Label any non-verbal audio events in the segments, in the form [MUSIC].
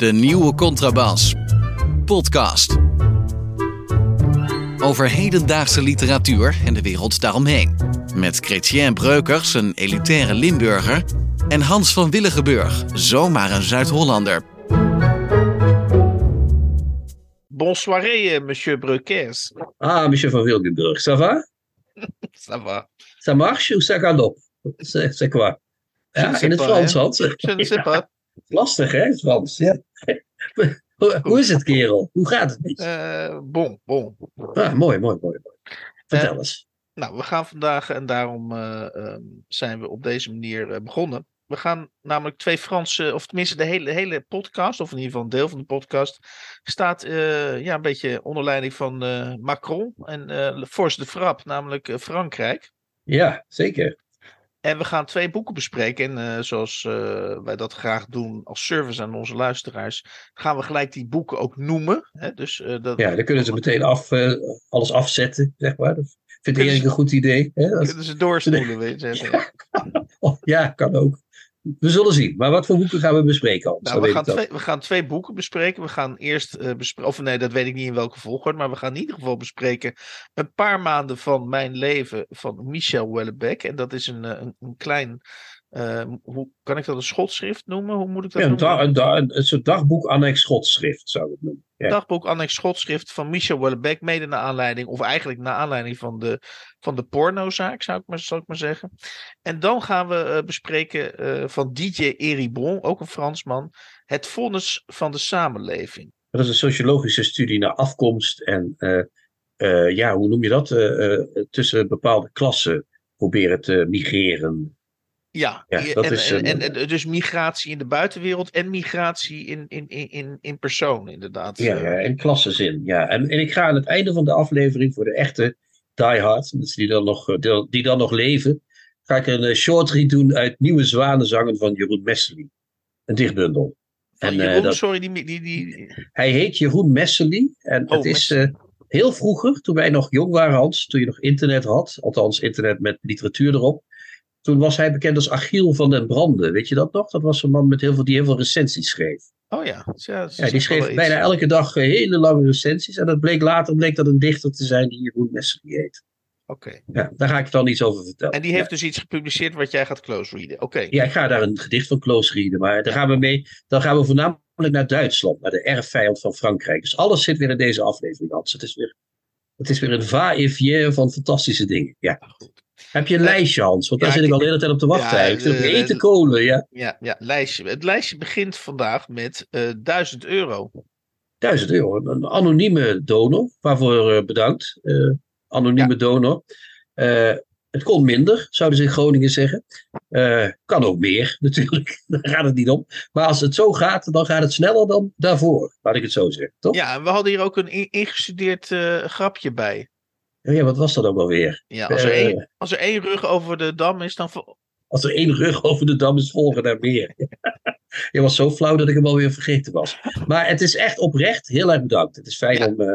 De nieuwe Contrabas. Podcast. Over hedendaagse literatuur en de wereld daaromheen. Met Chrétien Breukers, een elitaire Limburger. En Hans van Willigenburg, zomaar een Zuid-Hollander. Bonsoir, euh, monsieur Breukers. Ah, monsieur van Wilgenburg, ça va? [LAUGHS] Ça va. Ça marche ou ça galop? C'est c'est quoi? Ja, in het Frans? Hans. Je ne sais pas. Lastig, hè, het Frans. Ja. Hoe- is het, kerel? Hoe gaat het met? Eh, bon, bon. Ah, mooi, mooi, mooi. mooi. Vertel Eh, eens. Nou, we gaan vandaag, en daarom eh, ehm, zijn we op deze manier begonnen. We gaan namelijk twee Franse, of tenminste de hele, hele podcast, of in ieder geval een deel van de podcast, staat ja, een beetje onder leiding van Macron en Force de Frappe, namelijk Frankrijk. Ja, zeker. En we gaan twee boeken bespreken. En eh, zoals eh, wij dat graag doen als service aan onze luisteraars, gaan we gelijk die boeken ook noemen. Hè? Dus, eh, dat, Ja, dan kunnen ze meteen af, alles afzetten, zeg maar. Dat vindt Erik een goed idee. Hè? Als- kunnen ze doorspoelen, weet je. Oh, [LAUGHS] ja, kan ook. We zullen zien. Maar wat voor boeken gaan we bespreken? Nou, we, gaan twee, we gaan twee boeken bespreken. We gaan eerst eh bespreken, of nee, dat weet ik niet in welke volgorde, maar we gaan in ieder geval bespreken een paar maanden van mijn leven van Michel Houellebecq. En dat is een, eh, een, een klein, eh, hoe kan ik dat een schotschrift noemen? Hoe moet ik dat Ja, een, noemen? da- een, da- een, een soort dagboek annex schotschrift, zou ik het noemen. Ja. dagboek annex schotschrift van Michel Houellebecq, mede naar aanleiding, of eigenlijk naar aanleiding van de, van de pornozaak, zou ik, maar, zou ik maar zeggen. En dan gaan we eh, bespreken eh, van DJ Eribon, ook een Fransman, het vonnis van de samenleving. Dat is een sociologische studie naar afkomst en ja, hoe noem je dat? Tussen bepaalde klassen proberen te migreren. Ja, Ja, en, dat en, is en, een- en dus migratie in de buitenwereld en migratie in, in, in, in, in persoon, inderdaad. Ja, Eh, ja, in klassenzin. Ja. En, en ik ga aan het einde van de aflevering voor de echte diehard, mensen die dan nog, eh, die, dan nog leven, ga ik een eh, short read doen uit Nieuwe Zwanenzangen van Jeroen Messely. Een dichtbundel. en, eh, Jeroen, dat- sorry, die, die, die, Hij heet Jeroen Messely. En Oh, het is eh, heel vroeger, toen wij nog jong waren, Hans, toen je nog internet had, althans internet met literatuur erop. Toen was hij bekend als Achiel van den Branden. Weet je dat nog? Dat was een man met heel veel, die heel veel recensies schreef. oh ja. Ja, Ja, die schreef iets. bijna elke dag eh, hele lange recensies. En dat bleek later bleek dat een dichter te zijn die Jeroen Messely heet. Oké. Ja, daar ga ik dan iets over vertellen. En die heeft dus iets gepubliceerd wat jij gaat close readen. Oké. Ja, ik ga daar een gedicht van close readen. Maar daar gaan we mee. Dan gaan we voornamelijk naar Duitsland, naar de erfvijand van Frankrijk. Dus alles zit weer in deze aflevering, Hans. Het is weer, het is weer een va-et-vient van fantastische dingen. Ja. Goed. Heb je een Eh, lijstje, Hans? Want daar ja, zit ik al de hele tijd op te wachten. Ja, ik zit op eh, eten eh, kolen, ja. Ja, ja, lijstje. Het lijstje begint vandaag met eh 1000 euro. 1000 euro. Een anonieme donor. Waarvoor eh, bedankt. eh, anonieme donor. Eh, het kon minder, zouden ze in Groningen zeggen. Eh, kan ook meer, [LAUGHS] natuurlijk. Daar gaat het niet om. Maar als het zo gaat, dan gaat het sneller dan daarvoor. Laat ik het zo zeggen, toch? Ja, en we hadden hier ook een in- ingestudeerd eh, grapje bij. Ja, wat was dat ook alweer? Ja, als, er Eh, één, als er één rug over de dam is, dan... Als er één rug over de dam is, volgen er meer. [LAUGHS] Je was zo flauw dat ik hem alweer vergeten was. Maar het is echt oprecht heel erg bedankt. Het is fijn Ja, om eh,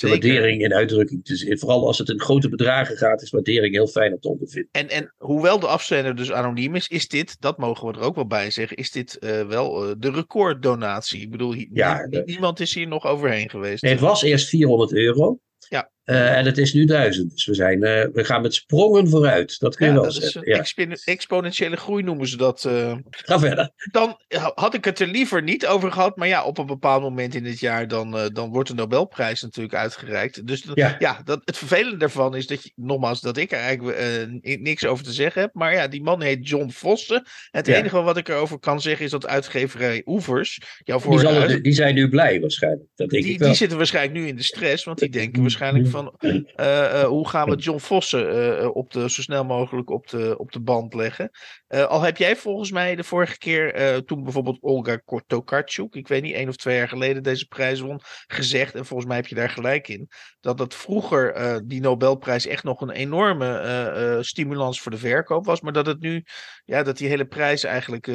de waardering in uitdrukking te zien. Vooral als het in grote bedragen gaat, is waardering heel fijn om te ondervinden. En, en hoewel de afzender dus anoniem is, is dit, dat mogen we er ook wel bij zeggen, is dit eh, wel de recorddonatie. Ik bedoel, Ja, niemand is hier nog overheen geweest. Nee, het was eerst 400 euro. Ja. Eh, en het is nu 1000. Dus we, zijn, eh, we gaan met sprongen vooruit. Dat kun je Ja, wel dat is zeggen. een Ja. expo- exponentiële groei noemen ze dat. eh. Ga verder. dan had ik het er liever niet over gehad. Maar ja, op een bepaald moment in het jaar dan, dan wordt de Nobelprijs natuurlijk uitgereikt. Dus Ja. ja, dat, het vervelende daarvan is dat je, nogmaals, dat ik er eigenlijk ni- niks over te zeggen heb. Maar ja, die man heet John Vossen. Het enige wat ik erover kan zeggen is dat uitgeverij Oevers, jouw Die, zal uit- die zijn nu blij waarschijnlijk. Dat denk die, ik wel. die zitten waarschijnlijk nu in de stress, want die denken waarschijnlijk van eh, hoe gaan we John Vossen eh, op de, zo snel mogelijk op de, op de band leggen. Al heb jij volgens mij de vorige keer, toen bijvoorbeeld Olga Tokarczuk, ik weet niet, één of twee jaar geleden deze prijs won, gezegd, en volgens mij heb je daar gelijk in, dat dat vroeger die Nobelprijs echt nog een enorme stimulans voor de verkoop was, maar dat het nu, ja, dat die hele prijs eigenlijk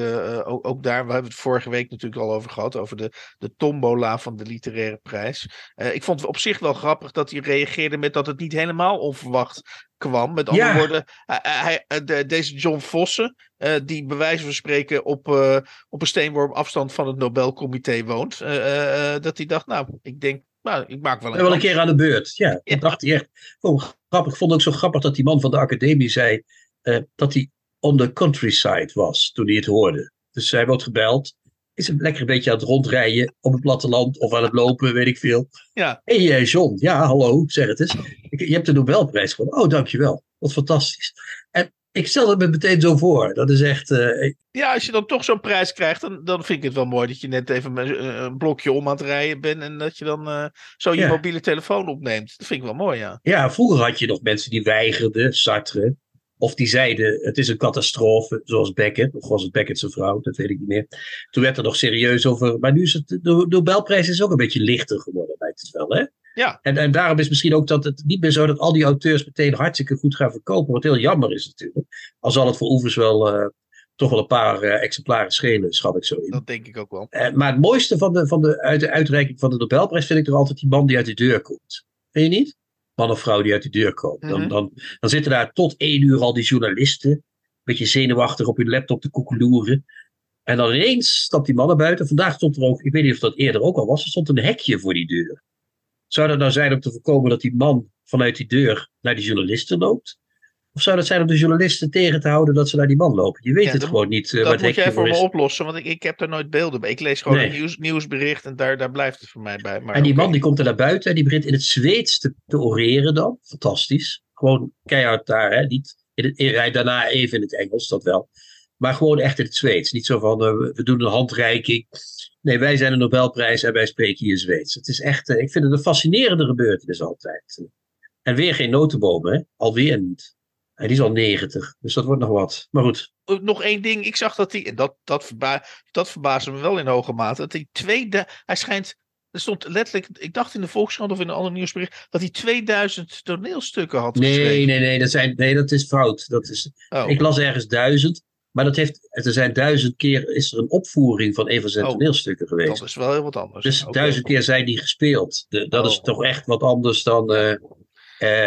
ook, ook daar, we hebben het vorige week natuurlijk al over gehad, over de, de tombola van de literaire prijs. Ik vond het op zich wel grappig dat hij reageerde met dat het niet helemaal onverwacht kwam. Met andere Ja. woorden, hij, hij- eh, de- deze John Vossen, eh, die bij wijze van spreken op, eh, op een steenworp afstand van het Nobelcomité woont, eh, eh, eh, dat hij dacht, nou, ik denk, nou, ik maak wel een, En wel een keer aan de beurt. Ja, Ja. dat dacht hij echt. Oh, grappig. Ik vond het ook zo grappig dat die man van de academie zei eh, dat hij on the countryside was toen hij het hoorde. Dus hij wordt gebeld. Is hem lekker een beetje aan het rondrijden op het platteland of aan het lopen, weet ik veel. Ja. Hé hey, eh, John, ja hallo, zeg het eens. Ik, je hebt de Nobelprijs gewonnen. Oh, dankjewel. Wat fantastisch. En ik stel het me meteen zo voor. Dat is echt, eh, Ja, als je dan toch zo'n prijs krijgt, dan, dan vind ik het wel mooi dat je net even eh, een blokje om aan het rijden bent en dat je dan zo je Ja. mobiele telefoon opneemt. Dat vind ik wel mooi, ja. Ja, vroeger had je nog mensen die weigerden, Sartre. Of die zeiden, het is een catastrofe, zoals Beckett. Of was het Beckett zijn vrouw, dat weet ik niet meer. Toen werd er nog serieus over... Maar nu is het, de Nobelprijs is ook een beetje lichter geworden, lijkt het wel, hè? Ja. En, en daarom is misschien ook dat het niet meer zo dat al die auteurs meteen hartstikke goed gaan verkopen. Wat heel jammer is natuurlijk. Al zal het voor Oevers wel eh, toch wel een paar eh, exemplaren schelen, schat ik zo in. Dat denk ik ook wel. Eh, maar het mooiste van de, van de, uit de uitreiking van de Nobelprijs vind ik toch altijd die man die uit de deur komt. Vind je niet? Man of vrouw die uit de deur komt. Dan, Mhm. dan, dan zitten daar tot één uur al die journalisten. Een beetje zenuwachtig op hun laptop te koekeloeren. En dan ineens stapt die man naar buiten. Vandaag stond er ook, ik weet niet of dat eerder ook al was, er stond een hekje voor die deur. Zou dat nou zijn om te voorkomen dat die man vanuit die deur naar die journalisten loopt? Of zou dat zijn om de journalisten tegen te houden dat ze naar die man lopen? Je weet Ja, het dat gewoon niet eh, dat moet jij voor me is. oplossen, want ik, ik heb daar nooit beelden bij. Ik lees gewoon Nee. een nieuws, nieuwsbericht en daar, daar blijft het voor mij bij. Maar En die man die komt er naar buiten en die begint in het Zweeds te, te oreren dan. Fantastisch. Gewoon keihard daar. Hè? Niet in het, in- daarna even in het Engels, dat wel. Maar gewoon echt in het Zweeds. Niet zo van, eh, we- doen een handreiking. Nee, wij zijn een Nobelprijs en wij spreken hier Zweeds. Het is echt, eh, ik vind het een fascinerende gebeurtenis altijd. En weer geen notenbomen, hè? Alweer niet. En die is al 90, dus dat wordt nog wat. Maar goed, Uh, Nog één ding, ik zag dat hij, en dat, dat, verba dat verbaasde me wel in hoge mate, dat hij twee, da- hij schijnt, er stond letterlijk, ik dacht in de Volkskrant of in een ander nieuwsbericht, dat hij 2000 toneelstukken had nee, geschreven. nee, nee dat, zijn, nee, dat is fout. Dat is, Oh, Ik las ergens duizend. Maar dat heeft, er zijn duizend keer is er een opvoering van een van zijn Oh, toneelstukken geweest. dat is wel heel wat anders. Dus Oké. duizend keer zijn die gespeeld. De, dat is Oh. toch echt wat anders dan. eh,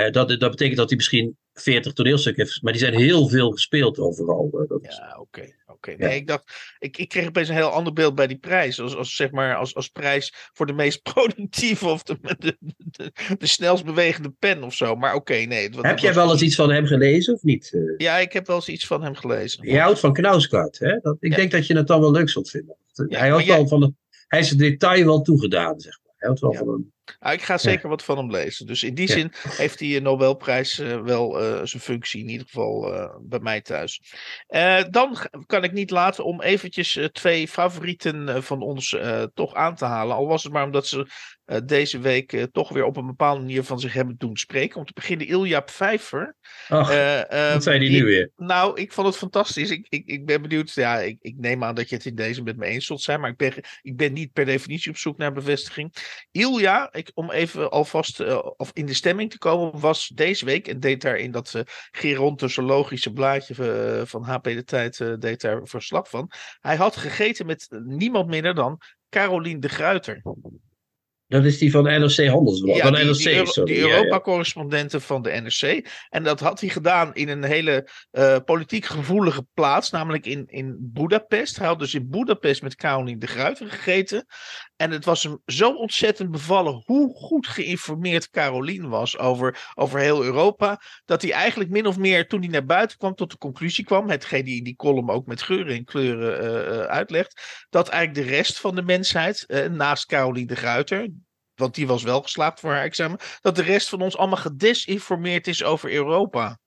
eh, dat, dat betekent dat hij misschien 40 toneelstukken heeft. Maar die zijn heel veel gespeeld overal. eh, dat is- Ja, oké. oké. Nee, ik dacht, ik, ik kreeg opeens een heel ander beeld bij die prijs. Als, als, zeg maar, als, als prijs voor de meest [LAUGHS] productieve of de, de, de, de snelst bewegende pen of zo. Maar oké, nee. Heb jij wel eens iets van hem gelezen of niet? Eh, Ja, ik heb wel eens iets van hem gelezen. je houdt van Knausgaard, hè? Dat, ik Ja. denk dat je het dan wel leuk zult vinden. Ja, hij, houdt jij- wel van het, hij is het detail wel toegedaan, zeg maar. Hij houdt wel van een. Ah, ik ga zeker wat van hem lezen. Dus in die Ja. zin heeft die Nobelprijs eh, wel eh, zijn functie, in ieder geval eh, bij mij thuis. Dan kan ik niet laten om eventjes twee favorieten van ons toch aan te halen. Al was het maar omdat ze deze week toch weer op een bepaalde manier van zich hebben doen spreken. Om te beginnen Ilja Pfeiffer. Ach, ehm, wat zei die die- nu weer? Nou, ik vond het fantastisch. Ik, ik, ik ben benieuwd. Ja, ik, ik neem aan dat je het in deze met me eens zult zijn. Maar ik ben, ik ben niet per definitie op zoek naar bevestiging. Ilja, ik, om even alvast eh, of in de stemming te komen, was deze week. En deed daar in dat uh, gerontologische blaadje eh, van HP de Tijd. eh, deed daar verslag van. Hij had gegeten met niemand minder dan Carolien de Gruiter. Dat is die van NRC Handelsblad. Ja, van die, NRC, die, Euro- sorry. die Ja, ja. Europa-correspondenten van de NRC. En dat had hij gedaan in een hele eh, politiek gevoelige plaats, namelijk in, in Budapest. Hij had dus in Budapest met Caroline de Gruyter gegeten. En het was hem zo ontzettend bevallen hoe goed geïnformeerd Caroline was over, over heel Europa. Dat hij eigenlijk min of meer, toen hij naar buiten kwam, tot de conclusie kwam. Hetgeen hij in die column ook met geuren en kleuren eh, eh, uitlegt. Dat eigenlijk de rest van de mensheid, eh, naast Caroline de Gruyter, want die was wel geslaagd voor haar examen, dat de rest van ons allemaal gedesinformeerd is over Europa.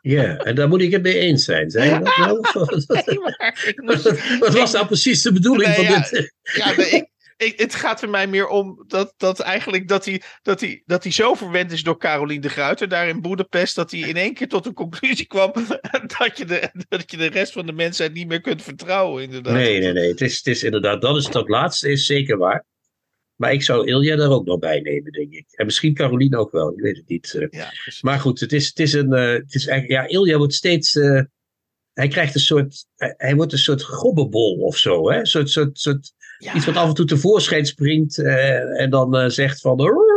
Ja, en daar moet ik het mee eens zijn. Zei je dat? [LAUGHS] Nee, maar ik [LAUGHS] moest- Wat was nou precies de bedoeling Nee, van ja, dit? ja, nee, ik, ik, het gaat er mij meer om dat, dat eigenlijk dat hij, dat, hij, dat hij zo verwend is door Caroline de Gruyter daar in Boedapest, dat hij in één keer tot de conclusie kwam [LAUGHS] dat je de, dat je de rest van de mensheid niet meer kunt vertrouwen. Inderdaad. Nee, nee, nee. Het is, het is inderdaad, dat is dat laatste is zeker waar. Maar ik zou Ilja daar ook nog bij nemen, denk ik. En misschien Caroline ook wel, ik weet het niet. eh. Ja. Maar goed, het is, het is een. eh, het is eigenlijk, ja, Ilja wordt steeds. eh, hij krijgt een soort. Hij, hij wordt een soort gobbebol of zo. Hè? Een soort, soort, soort, Ja. Iets wat af en toe tevoorschijn springt. eh, en dan eh, zegt van. "Rrr,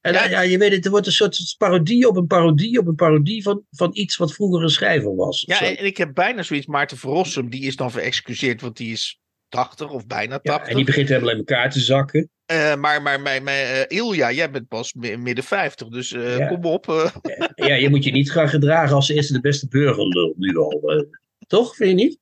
En Ja. ja. ja, je weet het, er wordt een soort parodie op een parodie op een parodie van, van iets wat vroeger een schrijver was. Ja, en, en ik heb bijna zoiets. Maarten Verrossum, die is dan verexcuseerd, want die is 80 of bijna Ja, 80. en die begint helemaal in elkaar te zakken. Eh, maar maar mijn, mijn, eh, Ilja, jij bent pas mi- midden 50, dus eh, Ja. kom op. eh. Ja, je moet je niet gaan gedragen als eerste de beste burgerlul nu al. eh. toch, vind je niet?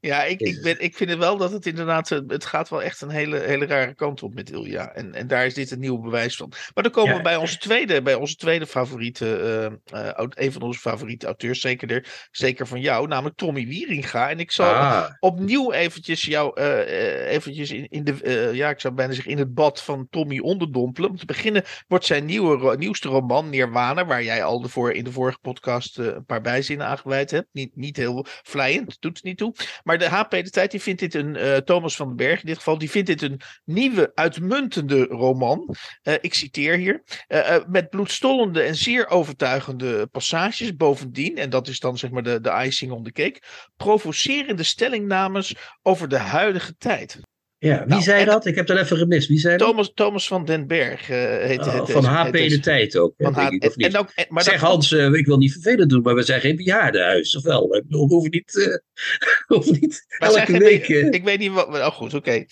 Ja, ik, ik, ben, ik vind het wel dat het inderdaad, eh, het gaat wel echt een hele, hele rare kant op met Ilja. En, en daar is dit een nieuw bewijs van. Maar dan komen Ja. we bij onze tweede, bij onze tweede favoriete, eh, eh, een van onze favoriete auteurs, zeker, er, zeker van jou, namelijk Tommy Wieringa. En ik zal Ah, opnieuw eventjes jou eventjes in, in de, ja, ik zou bijna zeggen, in het bad van Tommy onderdompelen. Om te beginnen wordt zijn nieuwe, nieuwste roman, Nirwana, waar jij al de voor, in de vorige podcast een paar bijzinnen aangeweid hebt. Niet, niet heel vlijend, doet het niet toe. Maar de HP De Tijd, die vindt dit een, eh, Thomas van den Berg in dit geval, die vindt dit een nieuwe, uitmuntende roman. Eh, ik citeer hier. Eh, met bloedstollende en zeer overtuigende passages. Bovendien, en dat is dan zeg maar de, de icing on the cake, provocerende stellingnames over de huidige tijd. Ja, wie Nou, zei en- dat? Ik heb dat even gemist. Wie zei dat? Thomas, Thomas van den Berg eh, heet, Oh, heet van HP de tijd ook. hè, van denk H- ik, of en, niet? en ook, en- maar zeg dat, Hans, eh, ik wil niet vervelend doen, maar we zijn geen bejaardenhuis. Of wel? We hoeven niet, eh, [LAUGHS] hoeven niet elke week... ik weet niet wat. Oh, goed, oké.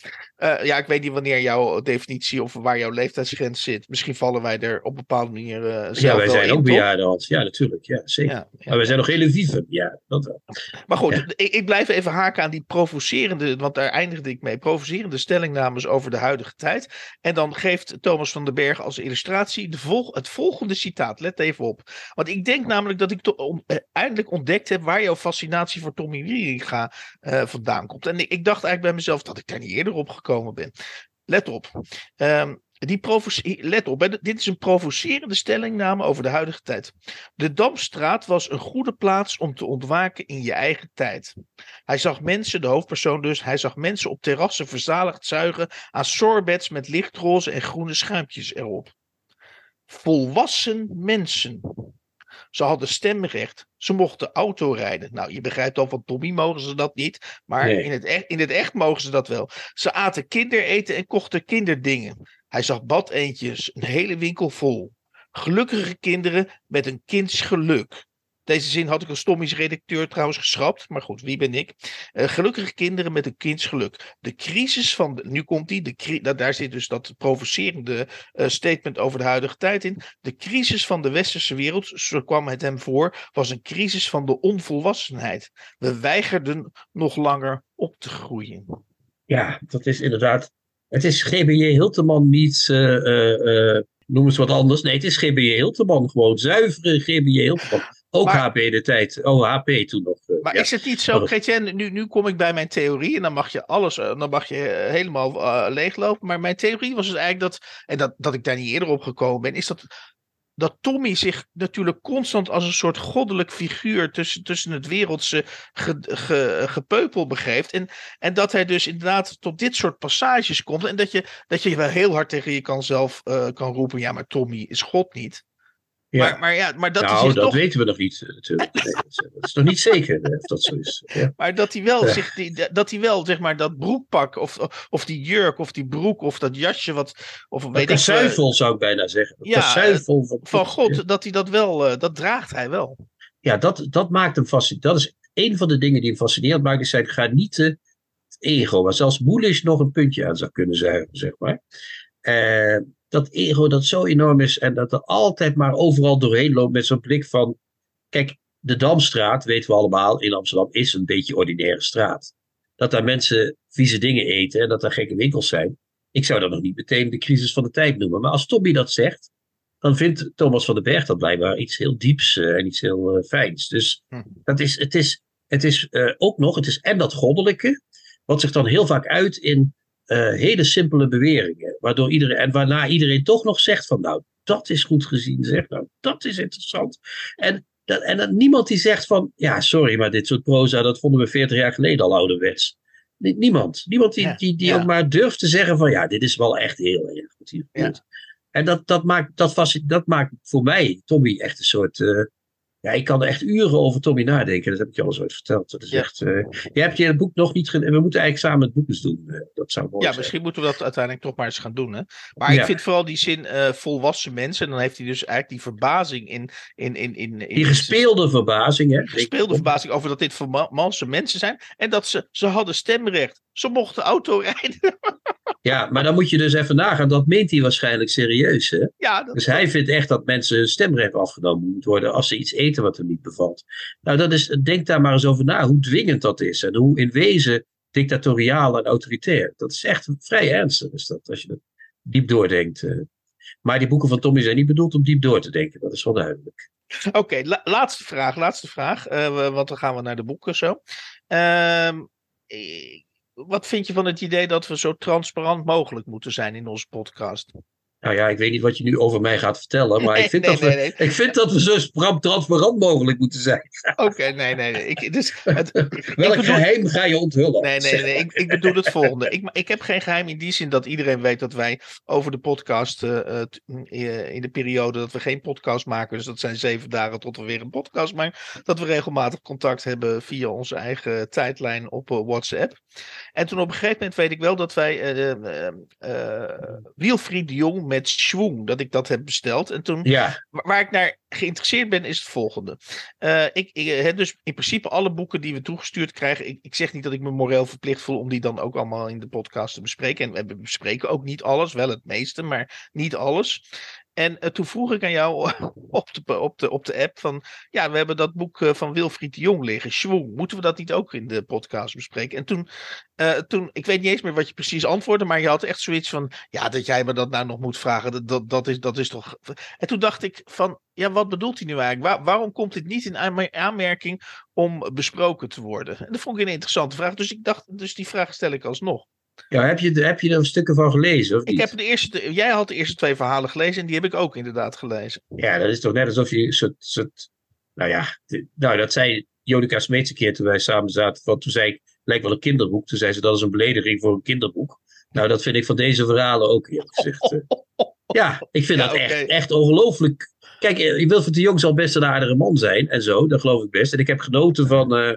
Ja, ik weet niet wanneer jouw definitie of waar jouw leeftijdsgrens zit. Misschien vallen wij er op een bepaalde manier. zelf ja, wij zijn in, ook bejaarden, Hans. Ja, natuurlijk. Ja, zeker. Ja, ja. Maar wij zijn nog hele vieven. Ja, dat wel. Maar goed, Ja. ik, ik blijf even haken aan die provocerende, want daar eindigde ik mee, provocerende stellingnames over de huidige tijd. En dan geeft Thomas van den Berg als illustratie de het volgende citaat. Let even op. Want ik denk namelijk dat ik om- eh, eindelijk ontdekt heb waar jouw fascinatie voor Tommy Wieringa eh, vandaan komt. En ik, dacht eigenlijk bij mezelf dat ik daar niet eerder op gekomen ben. Let op. Ehm, die let op, hè, dit is een provocerende stellingname over de huidige tijd. De Damstraat was een goede plaats om te ontwaken in je eigen tijd. Hij zag mensen, de hoofdpersoon dus, hij zag mensen op terrassen verzaligd zuigen aan sorbets met lichtroze en groene schuimpjes erop. Volwassen mensen. Ze hadden stemrecht. Ze mochten auto rijden. Nou, je begrijpt al, van Tommy mogen ze dat niet. Maar Nee. in, het echt, in het echt mogen ze dat wel. Ze aten kindereten en kochten kinderdingen. Hij zag badeentjes, een hele winkel vol. Gelukkige kinderen met een kinds geluk. Deze zin had ik als Tommy's redacteur trouwens geschrapt. Maar goed, wie ben ik? Eh, gelukkige kinderen met een kinds geluk. De crisis van. Nu komt die. De, daar zit dus dat provocerende eh, statement over de huidige tijd in. De crisis van de westerse wereld, zo kwam het hem voor, was een crisis van de onvolwassenheid. We weigerden nog langer op te groeien. Ja, dat is inderdaad. Het is GBJ Hilteman niet. eh, eh, eh, noem eens wat anders. Nee, het is GBJ Hilteman. Gewoon zuivere GBJ Hilteman. Ook Maar- HP de tijd. Oh, HP toen nog. Maar ja. is het niet zo, dat- Gretchen, nu, nu kom ik bij mijn theorie en dan mag je alles, dan mag je helemaal leeglopen. Maar mijn theorie was dus eigenlijk dat, en dat, dat ik daar niet eerder op gekomen ben, is dat, dat Tommy zich natuurlijk constant als een soort goddelijk figuur tussen, tussen het wereldse ge, ge- gepeupel begeeft. En, en dat hij dus inderdaad tot dit soort passages komt. En dat je, dat je wel heel hard tegen je kan zelf eh, kan roepen, ja, maar Tommy is God niet. Ja. Maar, maar ja, maar dat nou, zich dat toch weten we nog niet eh, natuurlijk. Nee, dat, is, nog niet zeker eh, of dat zo is. Ja. Maar dat hij wel, Ja. zich, die, dat hij wel zeg maar, dat broekpak of, of die jurk of die broek of dat jasje wat. Of Een weet ik kasuivel zou ik bijna zeggen. Ja, van, van God, dat hij dat wel, eh, dat draagt hij wel. Ja, dat, dat maakt hem fascinerend. Dat is een van de dingen die hem fascinerend maakt. Is zijn genieten het ego. Waar zelfs Moelisch nog een puntje aan zou kunnen zijn, zeg maar. Eh, dat ego dat zo enorm is en dat er altijd maar overal doorheen loopt met zo'n blik van. Kijk, de Damstraat, weten we allemaal, in Amsterdam is een beetje ordinaire straat. Dat daar mensen vieze dingen eten en dat daar gekke winkels zijn. Ik zou dat nog niet meteen de crisis van de tijd noemen. Maar als Tommy dat zegt, dan vindt Thomas van den Berg dat blijkbaar iets heel dieps eh, en iets heel eh, fijns. Dus Hm. dat is, het is, het is eh, ook nog, het is en dat goddelijke, wat zich dan heel vaak uit in eh, hele simpele beweringen. Waardoor iedereen, en waarna iedereen toch nog zegt van nou, dat is goed gezien, zeg nou, dat is interessant. En, dat, en niemand die zegt van, ja sorry, maar dit soort proza, dat vonden we 40 jaar geleden al ouderwets. Nie- Niemand. Niemand die, Ja, die, die ja. ook maar durft te zeggen van ja, dit is wel echt heel erg goed hier. En dat, dat, maakt, dat, dat maakt voor mij Tommy echt een soort, eh, Ja, ik kan er echt uren over Tommy nadenken. Dat heb ik je al eens ooit verteld. Dat is Ja. echt, eh, je hebt je boek nog niet... ge- We moeten eigenlijk samen het boek eens doen. Eh, dat zou mooi Ja, zijn. misschien moeten we dat uiteindelijk toch maar eens gaan doen. Hè? Maar Ja. ik vind vooral die zin eh, volwassen mensen. En dan heeft hij dus eigenlijk die verbazing in. in, in, in, in Die gespeelde verbazing, hè? gespeelde verbazing over dat dit volwassen mensen zijn. En dat ze, ze hadden stemrecht. Ze mochten auto rijden. [LAUGHS] Ja, maar dan moet je dus even nagaan. Dat meent hij waarschijnlijk serieus, hè? ja, dat, Dus hij vindt echt dat mensen hun stemrecht afgenomen moet worden als ze iets eten wat hem niet bevalt. Nou, dat is, denk daar maar eens over na, hoe dwingend dat is. En hoe in wezen dictatoriaal en autoritair. Dat is echt vrij ernstig, is dat, als je dat diep doordenkt. eh. Maar die boeken van Tommy zijn niet bedoeld om diep door te denken, dat is wel duidelijk. Oké, la- laatste vraag. Laatste vraag. eh, want dan gaan we naar de boeken zo. Ehm, eh, wat vind je van het idee dat we zo transparant mogelijk moeten zijn in onze podcast? Nou ja, ik weet niet wat je nu over mij gaat vertellen, maar ik, vind Nee, dat nee, we, ik vind dat we zo transparant mogelijk moeten zijn. Oké, nee, nee, nee. Ik, dus, het, [LAUGHS] Welk bedoel- geheim ga je onthullen? Nee, nee, nee. Ik, ik bedoel het volgende. Ik, ik heb geen geheim in die zin dat iedereen weet dat wij over de podcast. eh, eh, t- eh, in de periode dat we geen podcast maken. Dus dat zijn zeven dagen tot we weer een podcast maken. Dat we regelmatig contact hebben via onze eigen tijdlijn op WhatsApp. En toen op een gegeven moment weet ik wel dat wij. eh, Wilfried de Jong met Schwung. Dat ik dat heb besteld. En toen Ja, Waar, ik naar geïnteresseerd ben, is het volgende. Eh, ik, ik heb dus in principe alle boeken die we toegestuurd krijgen. Ik, ik zeg niet dat ik me moreel verplicht voel om die dan ook allemaal in de podcast te bespreken. En we bespreken ook niet alles, wel het meeste, maar niet alles. En eh, toen vroeg ik aan jou [LAUGHS] op de, op, de, op de app van... Ja, we hebben dat boek eh, van Wilfried de Jong liggen, Schwung. Moeten we dat niet ook in de podcast bespreken? En toen, eh, toen, ik weet niet eens meer wat je precies antwoordde... maar je had echt zoiets van... Ja, dat jij me dat nou nog moet vragen, dat, dat, is, dat is toch... En toen dacht ik van... Ja, wat bedoelt hij nu eigenlijk? Waar- waarom komt dit niet in aanmer- aanmerking om besproken te worden? En dat vond ik een interessante vraag. Dus ik dacht, dus die vraag stel ik alsnog. Ja heb, je, heb je er stukken van gelezen? Of Ik niet? heb de eerste, jij had de eerste twee verhalen gelezen en die heb ik ook inderdaad gelezen. Ja, dat is toch net alsof je een soort, soort nou ja, nou dat zei Jonica Smeets een keer toen wij samen zaten, van toen zei ik, lijkt wel een kinderboek. Toen zei ze, dat is een belediging voor een kinderboek. Nou, dat vind ik van deze verhalen ook eerlijk gezegd. eh. [LAUGHS] Ja, ik vind Ja, dat echt, echt ongelooflijk. Kijk, eh, Wilfried de Jong zal best een aardige man zijn en zo, dat geloof ik best. En ik heb genoten van, eh,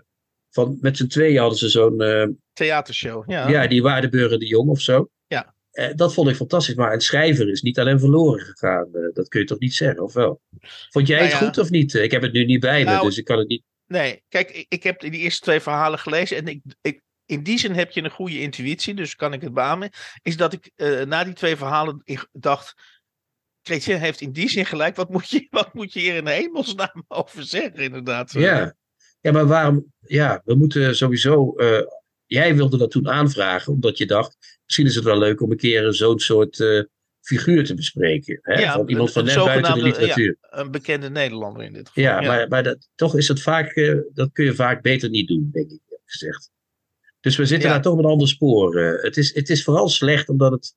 van met z'n tweeën hadden ze zo'n, eh, Theatershow, ja. ja, die Waardenburger de Jong of zo. Ja. Eh, dat vond ik fantastisch. Maar een schrijver is niet alleen verloren gegaan. Eh, dat kun je toch niet zeggen, of wel? Vond jij Nou het goed of niet? Ik heb het nu niet bij me, Nou, dus ik kan het niet. Nee, kijk, ik, ik heb die eerste twee verhalen gelezen en ik, ik, in die zin heb je een goede intuïtie, dus kan ik het beamen. Is dat ik na die twee verhalen ik dacht, Chrétien heeft in die zin gelijk, wat moet je, [LAUGHS] wat moet je hier in de hemelsnaam [LAUGHS] over zeggen, inderdaad. Ja. Ja, maar waarom? Ja, we moeten sowieso. eh, jij wilde dat toen aanvragen, omdat je dacht. Misschien is het wel leuk om een keer zo'n soort eh, figuur te bespreken. Hè? Ja, van iemand van net buiten de literatuur. Een bekende Nederlander in dit geval. Ja, maar, maar dat, toch is het vaak. eh, dat kun je vaak beter niet doen, denk ik gezegd. Dus we zitten Ja. daar toch op een ander spoor. het, is, het is vooral slecht omdat het.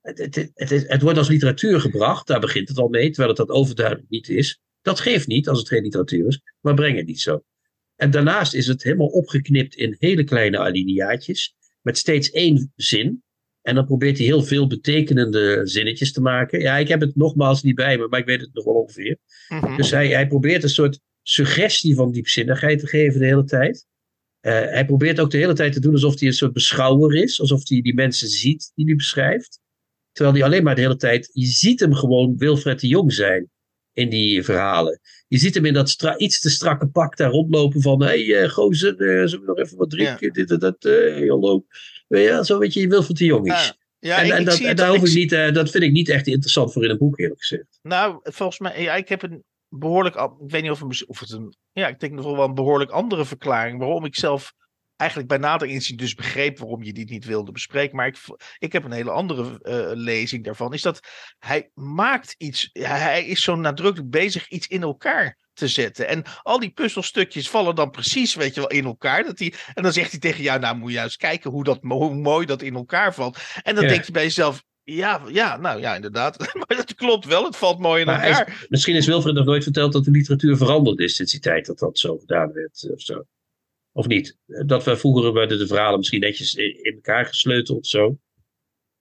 Het, het, het wordt als literatuur gebracht, daar begint het al mee, terwijl het dat overduidelijk niet is. Dat geeft niet als het geen literatuur is, maar breng het niet zo. En daarnaast is het helemaal opgeknipt in hele kleine alineaatjes, met steeds één zin. En dan probeert hij heel veel betekenende zinnetjes te maken. Ja, ik heb het nogmaals niet bij me, maar ik weet het nog wel ongeveer. Mhm. Dus hij, hij probeert een soort suggestie van diepzinnigheid te geven de hele tijd. Eh, hij probeert ook de hele tijd te doen alsof hij een soort beschouwer is. Alsof hij die mensen ziet die hij beschrijft. Terwijl hij alleen maar de hele tijd... Je ziet hem gewoon Wilfred de Jong zijn in die verhalen. Je ziet hem in dat iets te strakke pak daar rondlopen van... Hé, hey, eh, gozer, eh, zullen we nog even wat drinken? Dit en dat, eh, hey, hallo. Weet je, zo weet je, Wilfred de Jong is. Ja, ja, en ik, en ik dat, zie en het daar hoef ik niet, eh, dat vind ik niet echt interessant voor in een boek, eerlijk gezegd. Nou, volgens mij, ja, ik heb een behoorlijk, ik weet niet of, een, of het een, ja, ik denk nog wel een behoorlijk andere verklaring waarom ik zelf eigenlijk bij nader inzien dus begreep waarom je die niet wilde bespreken. Maar ik, ik heb een hele andere eh, lezing daarvan. Is dat hij maakt iets, hij is zo nadrukkelijk bezig iets in elkaar te zetten. En al die puzzelstukjes vallen dan precies, weet je wel, in elkaar. Dat hij, en dan zegt hij tegen jou, nou moet je juist kijken hoe, dat, hoe mooi dat in elkaar valt. En dan Ja. denk je bij jezelf, ja, ja, nou ja, inderdaad. [LAUGHS] maar dat klopt wel, het valt mooi in Maar hij is- elkaar. Misschien is Wilfred nog nooit verteld dat de literatuur veranderd is sinds die tijd dat dat zo gedaan werd. eh, Of, zo. Of niet? Dat we vroeger werden de verhalen misschien netjes in elkaar gesleuteld zo.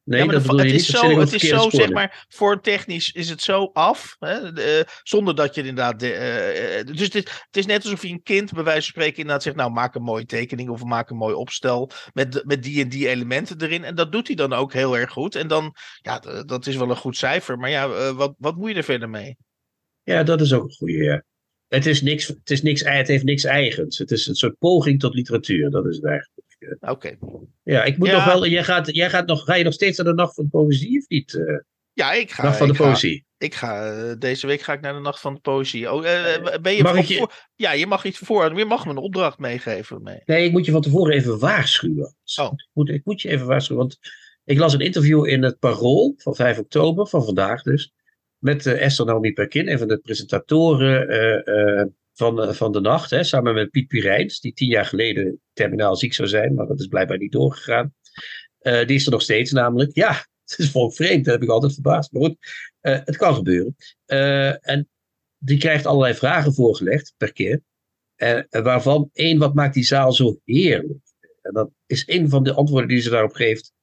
Nee, ja, maar dat het niet. is zo, het is zo zeg maar, voor technisch is het zo af. Hè, de, eh, zonder dat je inderdaad. De, eh, eh, dus dit, het is net alsof je een kind, bij wijze van spreken, inderdaad zegt: Nou, maak een mooie tekening of maak een mooi opstel. Met, met die en die elementen erin. En dat doet hij dan ook heel erg goed. En dan, ja, dat is wel een goed cijfer. Maar ja, wat, wat moet je er verder mee? Ja, dat is ook een goede. Ja. Het, is niks, het, is niks, het heeft niks eigens. Het is een soort poging tot literatuur. Dat is het eigenlijk. Oké. Ja, ik moet Ja. nog wel. Jij gaat, jij gaat nog, ga je nog steeds naar de Nacht van de Poëzie of niet? eh Ja, ik ga. Nacht van de ga- Poëzie. Ik ga, eh, deze week ga ik naar de Nacht van de Poëzie. Oh, eh, ben je Mag je- voor- Ja, je mag iets voor. Je mag me een opdracht meegeven. Mee. Nee, ik moet je van tevoren even waarschuwen. Oh. Ik, moet, ik moet je even waarschuwen. Want ik las een interview in het Parool van 5 oktober, van vandaag dus. Met Esther Naomi Perkin, een van de presentatoren eh, eh, van, eh, van de nacht. Hè, samen met Piet Purijns, die tien jaar geleden terminaal ziek zou zijn. Maar dat is blijkbaar niet doorgegaan. Die is er nog steeds namelijk. Ja, [LAUGHS] het is volk vreemd. Dat heb ik altijd verbaasd. Maar goed, het kan gebeuren. En die krijgt allerlei vragen voorgelegd per keer. Waarvan één, wat maakt die zaal zo heerlijk? En dat is een van de antwoorden die ze daarop geeft,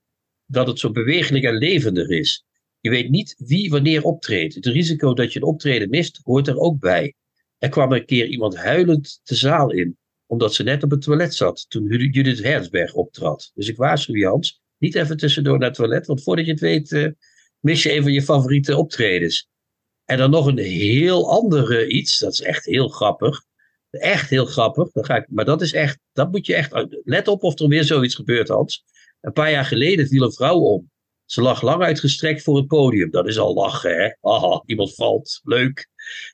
dat het zo bewegelijk en levendig is. Je weet niet wie wanneer optreedt. Het risico dat je een optreden mist, hoort er ook bij. Er kwam een keer iemand huilend de zaal in, omdat ze net op het toilet zat toen Judith Herzberg optrad. Dus ik waarschuw je, Hans, niet even tussendoor naar het toilet, want voordat je het weet, eh, mis je een van je favoriete optredens. En dan nog een heel andere iets, dat is echt heel grappig. Echt heel grappig. Dan ga ik, maar dat is echt, dat moet je echt. Let op of er weer zoiets gebeurt, Hans. Een paar jaar geleden viel een vrouw om. Ze lag lang uitgestrekt voor het podium. Dat is al lachen, hè? Haha, iemand valt. Leuk.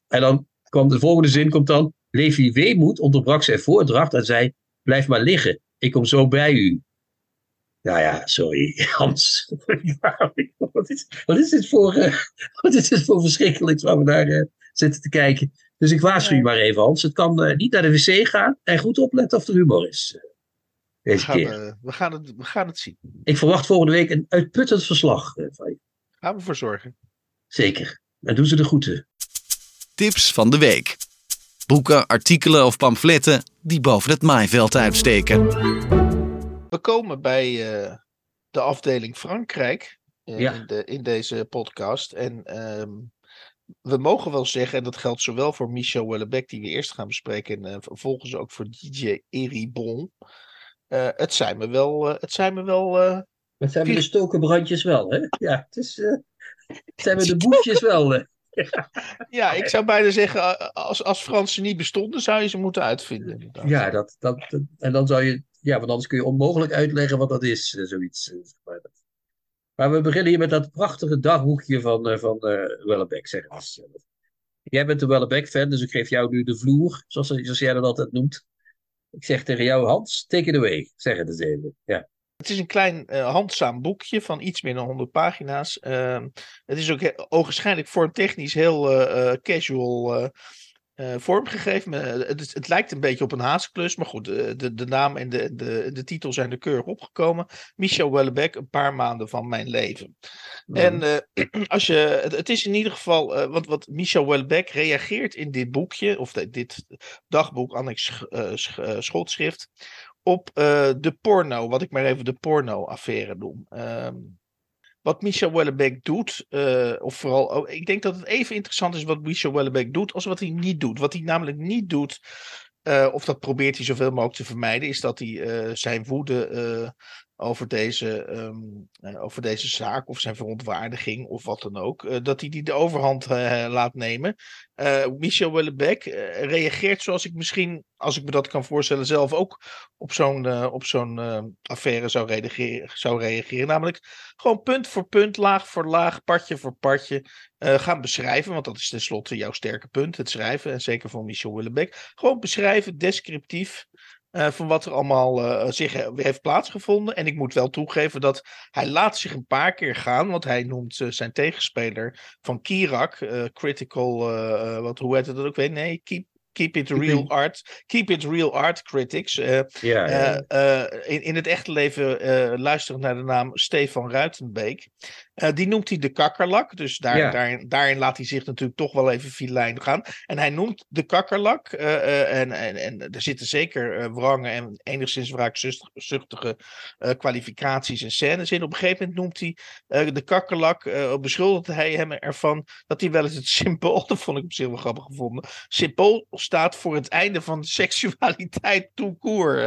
En dan kwam de volgende zin: komt dan. Levi Weemoed onderbrak zijn voordracht en zei: Blijf maar liggen. Ik kom zo bij u. Nou ja, sorry, [LAUGHS] Hans. [LAUGHS] wat, is, wat, is dit voor, [LAUGHS] wat is dit voor verschrikkelijks waar we naar eh, zitten te kijken? Dus ik waarschuw je maar even, Hans. Het kan eh, niet naar de wc gaan en goed opletten of er humor is. Eh, We gaan, keer. we, gaan het, we gaan het zien. Ik verwacht volgende week een uitputtend verslag eh, van je. Gaan we voor zorgen. Zeker. En doen ze de groeten. Tips van de week. Boeken, artikelen of pamfletten die boven het maaiveld uitsteken. We komen bij eh, de afdeling Frankrijk Ja. in, de, in deze podcast. En ehm, we mogen wel zeggen, en dat geldt zowel voor Michel Houellebecq, die we eerst gaan bespreken, en vervolgens ook voor DJ Eribon. Eh het zijn me wel, eh, het zijn me wel eh, Dat zijn we de stokenbrandjes wel, hè? Ja, het is, het zijn we de [LAUGHS] boefjes wel. Ja, ik zou bijna zeggen, als, als Fransen niet bestonden, zou je ze moeten uitvinden. inderdaad. Ja, dat, dat, dat- en dan zou je, ja, want anders kun je onmogelijk uitleggen wat dat is, zoiets. maar. we beginnen hier met dat prachtige dagboekje van, van Wellebeck, zeg het eens. Jij bent een Wellebeck-fan, dus ik geef jou nu de vloer, zoals, zoals jij dat altijd noemt. Ik zeg tegen jou, Hans, take it away. Zeg het eens even. Ja. Het is een klein eh, handzaam boekje van iets meer dan 100 pagina's. Ehm, het is ook ogenschijnlijk vormtechnisch heel eh, eh, casual eh, eh, vormgegeven. Eh, het, het lijkt een beetje op een haasklus, maar goed, de, de, de naam en de, de, de titel zijn er keurig opgekomen. Michel Houellebecq, een paar maanden van mijn leven. En eh, [CLEARS THROAT] als je, het, het is in ieder geval, eh, want wat Michel Houellebecq reageert in dit boekje, of de- dit dagboek, annex sch- eh, sch- eh, schotschrift, op eh, de porno, wat ik maar even de porno-affaire noem. Ehm, wat Michel Houellebecq doet, eh, of vooral, ik denk dat het even interessant is wat Michel Houellebecq doet, als wat hij niet doet. Wat hij namelijk niet doet, eh, of dat probeert hij zoveel mogelijk te vermijden, is dat hij eh, zijn woede over, deze, ehm, eh, over deze zaak, of zijn verontwaardiging, of wat dan ook, eh, dat hij die de overhand eh, laat nemen. Michel eh, reageert zoals ik misschien, als ik me dat kan voorstellen, zelf ook op zo'n op zo'n affaire zou reageren, zou reageren. Namelijk gewoon punt voor punt, laag voor laag, partje voor partje gaan beschrijven. Want dat is tenslotte jouw sterke punt, het schrijven. En zeker voor Michel Houellebecq. Gewoon beschrijven, descriptief. Eh, van wat er allemaal eh, zich heeft plaatsgevonden. En ik moet wel toegeven dat hij laat zich een paar keer gaan. Want hij noemt eh, zijn tegenspeler van Kirak. critical, wat, hoe heet het dat ook weer? Nee, keep, keep it real art. Keep it real art critics. Ja, in, in het echte leven luisterend naar de naam Stefan Ruitenbeek. Uh, die noemt hij de kakkerlak. Dus daar, ja. daarin, daarin, laat hij zich natuurlijk toch wel even filijn gaan. En hij noemt de kakkerlak. Uh, en, en, en er zitten zeker wrangen en enigszins wraakzuchtige kwalificaties en scènes in. Op een gegeven moment noemt hij de kakkerlak. beschuldigt hij hem ervan dat hij wel eens het symbool. [LAUGHS] Dat vond ik op zich wel grappig gevonden. Symbool staat voor het einde van seksualiteit tout court.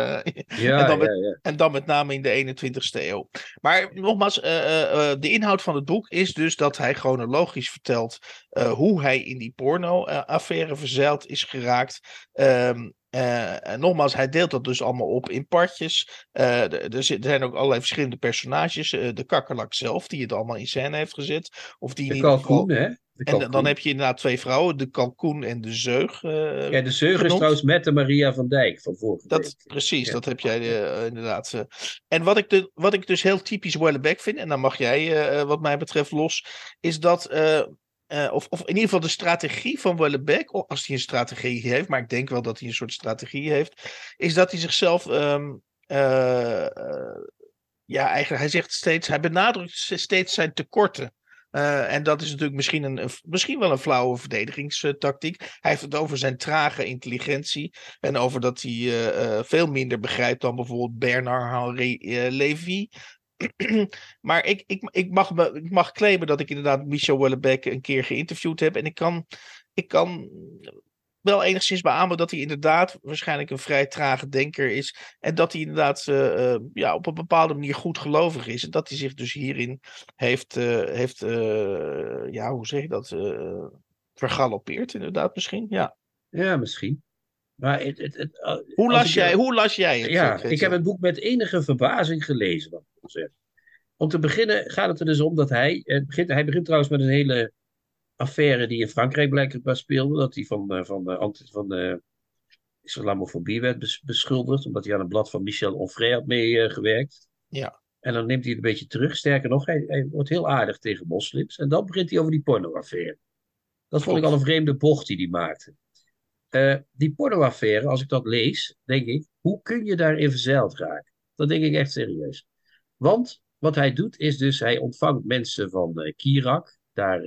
ja, en, dan met, ja. en dan met name in de 21ste eeuw. Maar nogmaals, de inhoud van het boek is dus dat hij chronologisch vertelt uh, hoe hij in die porno-affaire verzeild is geraakt. Um, uh, nogmaals, hij deelt dat dus allemaal op in partjes. Uh, er, zijn ook allerlei verschillende personages. de kakkerlak zelf, die het allemaal in scène heeft gezet. Of die de kalkoen, hè? En dan heb je inderdaad twee vrouwen, de kalkoen en de zeug. Ja, de zeug genoemd. is trouwens met de Maria van Dijk van vorige dat, Precies, ja. dat heb jij inderdaad. En wat ik, de, wat ik dus heel typisch Wellebeck vind, en dan mag jij wat mij betreft los, is dat... of, of in ieder geval de strategie van Wellebeck, als hij een strategie heeft, maar ik denk wel dat hij een soort strategie heeft, is dat hij zichzelf um, ja, eigenlijk, hij zegt steeds, hij benadrukt steeds zijn tekorten. En dat is natuurlijk misschien, een, misschien wel een flauwe verdedigingstactiek. Hij heeft het over zijn trage intelligentie. En over dat hij veel minder begrijpt dan bijvoorbeeld Bernard Henri Lévy. [CLEARS THROAT] maar ik, ik, ik, mag me, ik mag claimen dat ik inderdaad Michel Wellebeck een keer geïnterviewd heb. En ik kan, ik kan wel enigszins beamen dat hij inderdaad waarschijnlijk een vrij trage denker is. En dat hij inderdaad uh, uh, ja, op een bepaalde manier goed gelovig is. En dat hij zich dus hierin heeft, uh, heeft ja, hoe zeg je dat, vergalopeerd inderdaad misschien. Ja, ja misschien. Maar het, het, het, hoe, las jij, hoe las jij het? Ja, ik heb het boek met enige verbazing gelezen. Om te beginnen gaat het er dus om dat hij. Begint, hij begint trouwens met een hele affaire die in Frankrijk blijkbaar speelde. Dat hij van, uh, van, uh, van uh, islamofobie werd beschuldigd. Omdat hij aan een blad van Michel Onfray had meegewerkt. ja. En dan neemt hij het een beetje terug. Sterker nog, hij, hij, wordt heel aardig tegen moslims. En dan begint hij over die pornoaffaire. Dat vond ik al een vreemde bocht die hij maakte. die pornoaffaire, als ik dat lees, denk ik, hoe kun je daarin verzeild raken? Dat denk ik echt serieus. Want wat hij doet is dus, hij ontvangt mensen van Kirak. Daar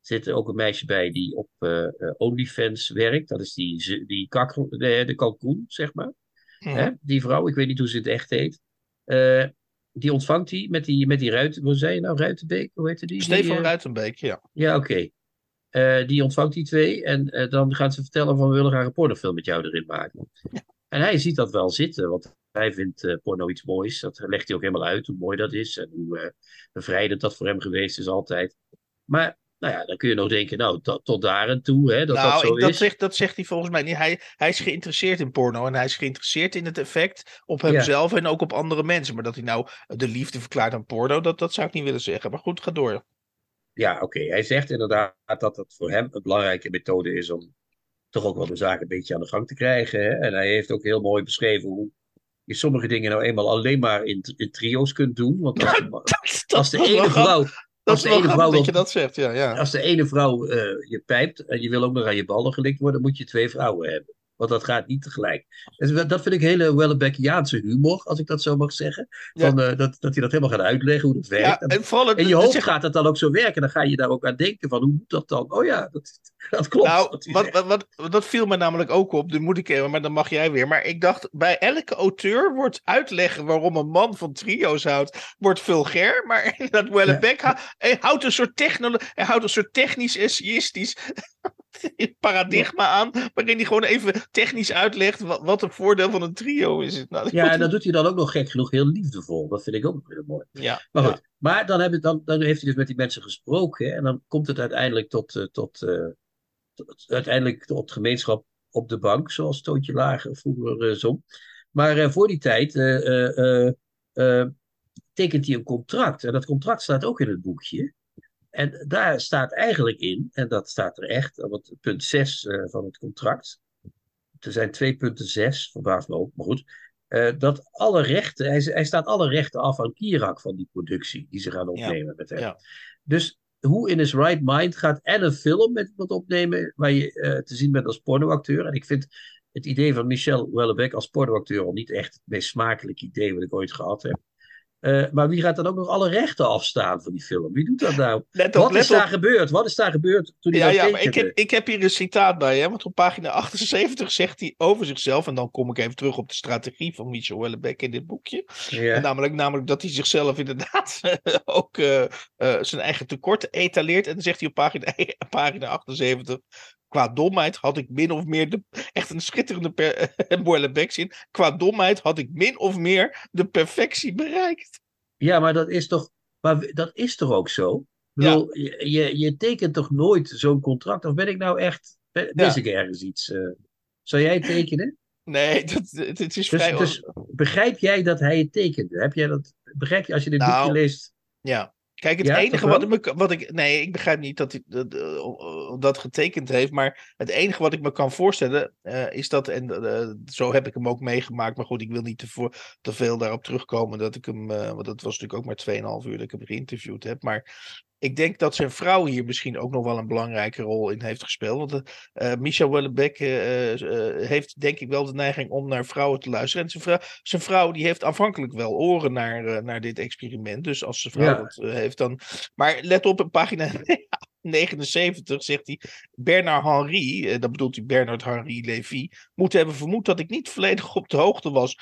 zit er ook een meisje bij die op uh, OnlyFans werkt. Dat is die, die kakkel, de, de kalkoen, zeg maar. Hè? Die vrouw, ik weet niet hoe ze het echt heet. Uh, die ontvangt hij met die, met die Ruiten... Hoe zei je nou? Ruitenbeek? Hoe heette die? Stefan Ruitenbeek, ja. Ja, oké. Okay. die ontvangt die twee. En dan gaan ze vertellen van... we willen graag een pornofilm met jou erin maken. Ja. En hij ziet dat wel zitten. Want hij vindt porno iets moois. Dat legt hij ook helemaal uit hoe mooi dat is. En hoe bevrijdend dat voor hem geweest is altijd. Maar nou ja, dan kun je nog denken, nou, tot, tot daar en toe, hè, dat nou, dat zo ik, dat is. Zegt, dat zegt hij volgens mij niet. Hij, hij is geïnteresseerd in porno en hij is geïnteresseerd in het effect op hemzelf ja. en ook op andere mensen. Maar dat hij nou de liefde verklaart aan porno, dat, dat zou ik niet willen zeggen. Maar goed, ga door. Ja, oké. Okay. Hij zegt inderdaad dat het voor hem een belangrijke methode is om toch ook wel de zaak een beetje aan de gang te krijgen. Hè? En hij heeft ook heel mooi beschreven hoe je sommige dingen nou eenmaal alleen maar in, in trio's kunt doen. Want als, [LAUGHS] dat, als de ene vrouw dat is de ene vrouw dat je dat zegt, ja. ja. Als de ene vrouw uh, je pijpt en je wil ook nog aan je ballen gelikt worden, moet je twee vrouwen hebben. Want dat gaat niet tegelijk. Dat vind ik hele Wellebeckiaanse humor, als ik dat zo mag zeggen. Van, ja. uh, dat, dat hij dat helemaal gaat uitleggen hoe dat werkt. Ja, en vooral het, in je hoofd gaat dat dan ook zo werken. Dan ga je daar ook aan denken van, hoe moet dat dan? Oh ja, dat, dat klopt. Nou, wat, wat, wat, wat, dat viel me namelijk ook op. Dat moet ik even, maar dan mag jij weer. Maar ik dacht, bij elke auteur wordt uitleggen waarom een man van trio's houdt, wordt vulgair. Maar [LAUGHS] dat Wellebeck ja. houdt een soort techno, hij houdt een soort technisch essayistisch [LAUGHS] paradigma aan, waarin hij gewoon even technisch uitlegt wat, wat het voordeel van een trio is. [LAUGHS] Nou, ja, en dat doet hij dan ook nog gek genoeg heel liefdevol. Dat vind ik ook heel mooi. Ja, maar goed, ja. maar dan, dan, dan heeft hij dus met die mensen gesproken. Hè, en dan komt het uiteindelijk tot, uh, tot, uh, uiteindelijk tot gemeenschap op de bank, zoals Toontje Lager vroeger uh, zong. Maar voor die tijd tekent hij een contract. En dat contract staat ook in het boekje. En daar staat eigenlijk in, en dat staat er echt, want punt 6 uh, van het contract, er zijn twee punten 6, verbaast me ook, maar goed, uh, dat alle rechten, hij, hij, staat alle rechten af aan Kirak van die productie die ze gaan opnemen ja, met hem. Ja. Dus hoe in his right mind gaat en een film met iemand opnemen waar je uh, te zien bent als pornoacteur. En ik vind het idee van Michel Wellebeck als pornoacteur al niet echt het meest smakelijk idee wat ik ooit gehad heb. Eh, maar wie gaat dan ook nog alle rechten afstaan van die film? Wie doet dat nou? Let op, Wat let is daar op. gebeurd? Wat is daar gebeurd toen hij Ja, dat ja, maar ik heb, ik heb hier een citaat bij, hè, want op pagina [LAUGHS] 78 zegt hij over zichzelf, en dan kom ik even terug op de strategie van Michel Houellebecq in dit boekje. Ja. Namelijk, namelijk dat hij zichzelf inderdaad [LAUGHS] ook eh, eh, zijn eigen tekorten etaleert. En dan zegt hij op pagina, [LAUGHS] pagina 78, qua domheid had ik min of meer, de, echt een schitterende Houellebecq [LAUGHS] zin, qua domheid had ik min of meer de perfectie bereikt. Ja, maar dat is toch, maar dat is toch ook zo? Ik bedoel, je, je, je tekent toch nooit zo'n contract? Of ben ik nou echt, ben- mis Ja. ik ergens iets? eh? zou jij het tekenen? Nee, dat, het, het is Dus, vrij... dus begrijp jij dat hij het tekende? Heb jij dat, begrijp je als je dit Nou, boekje leest? Ja. Kijk, het Ja, enige wat ik, me, wat ik. Nee, ik begrijp niet dat hij dat, eh, dat getekend heeft. Maar het enige wat ik me kan voorstellen. eh, is dat. En eh, zo heb ik hem ook meegemaakt. Maar goed, ik wil niet te, voor, te veel daarop terugkomen. Dat ik hem. want dat was natuurlijk ook maar 2,5 uur dat ik hem geïnterviewd heb. Maar ik denk dat zijn vrouw hier misschien ook nog wel een belangrijke rol in heeft gespeeld. Want eh eh, Michel Houellebecq eh, heeft denk ik wel de neiging om naar vrouwen te luisteren. En zijn vrouw, zijn vrouw die heeft aanvankelijk wel oren naar, naar dit experiment. Dus als zijn vrouw Ja. dat heeft dan... Maar let op, op pagina [LAUGHS] 79 zegt hij... Bernard Henry, dat bedoelt hij Bernard Henry Levy... moet hebben vermoed dat ik niet volledig op de hoogte was.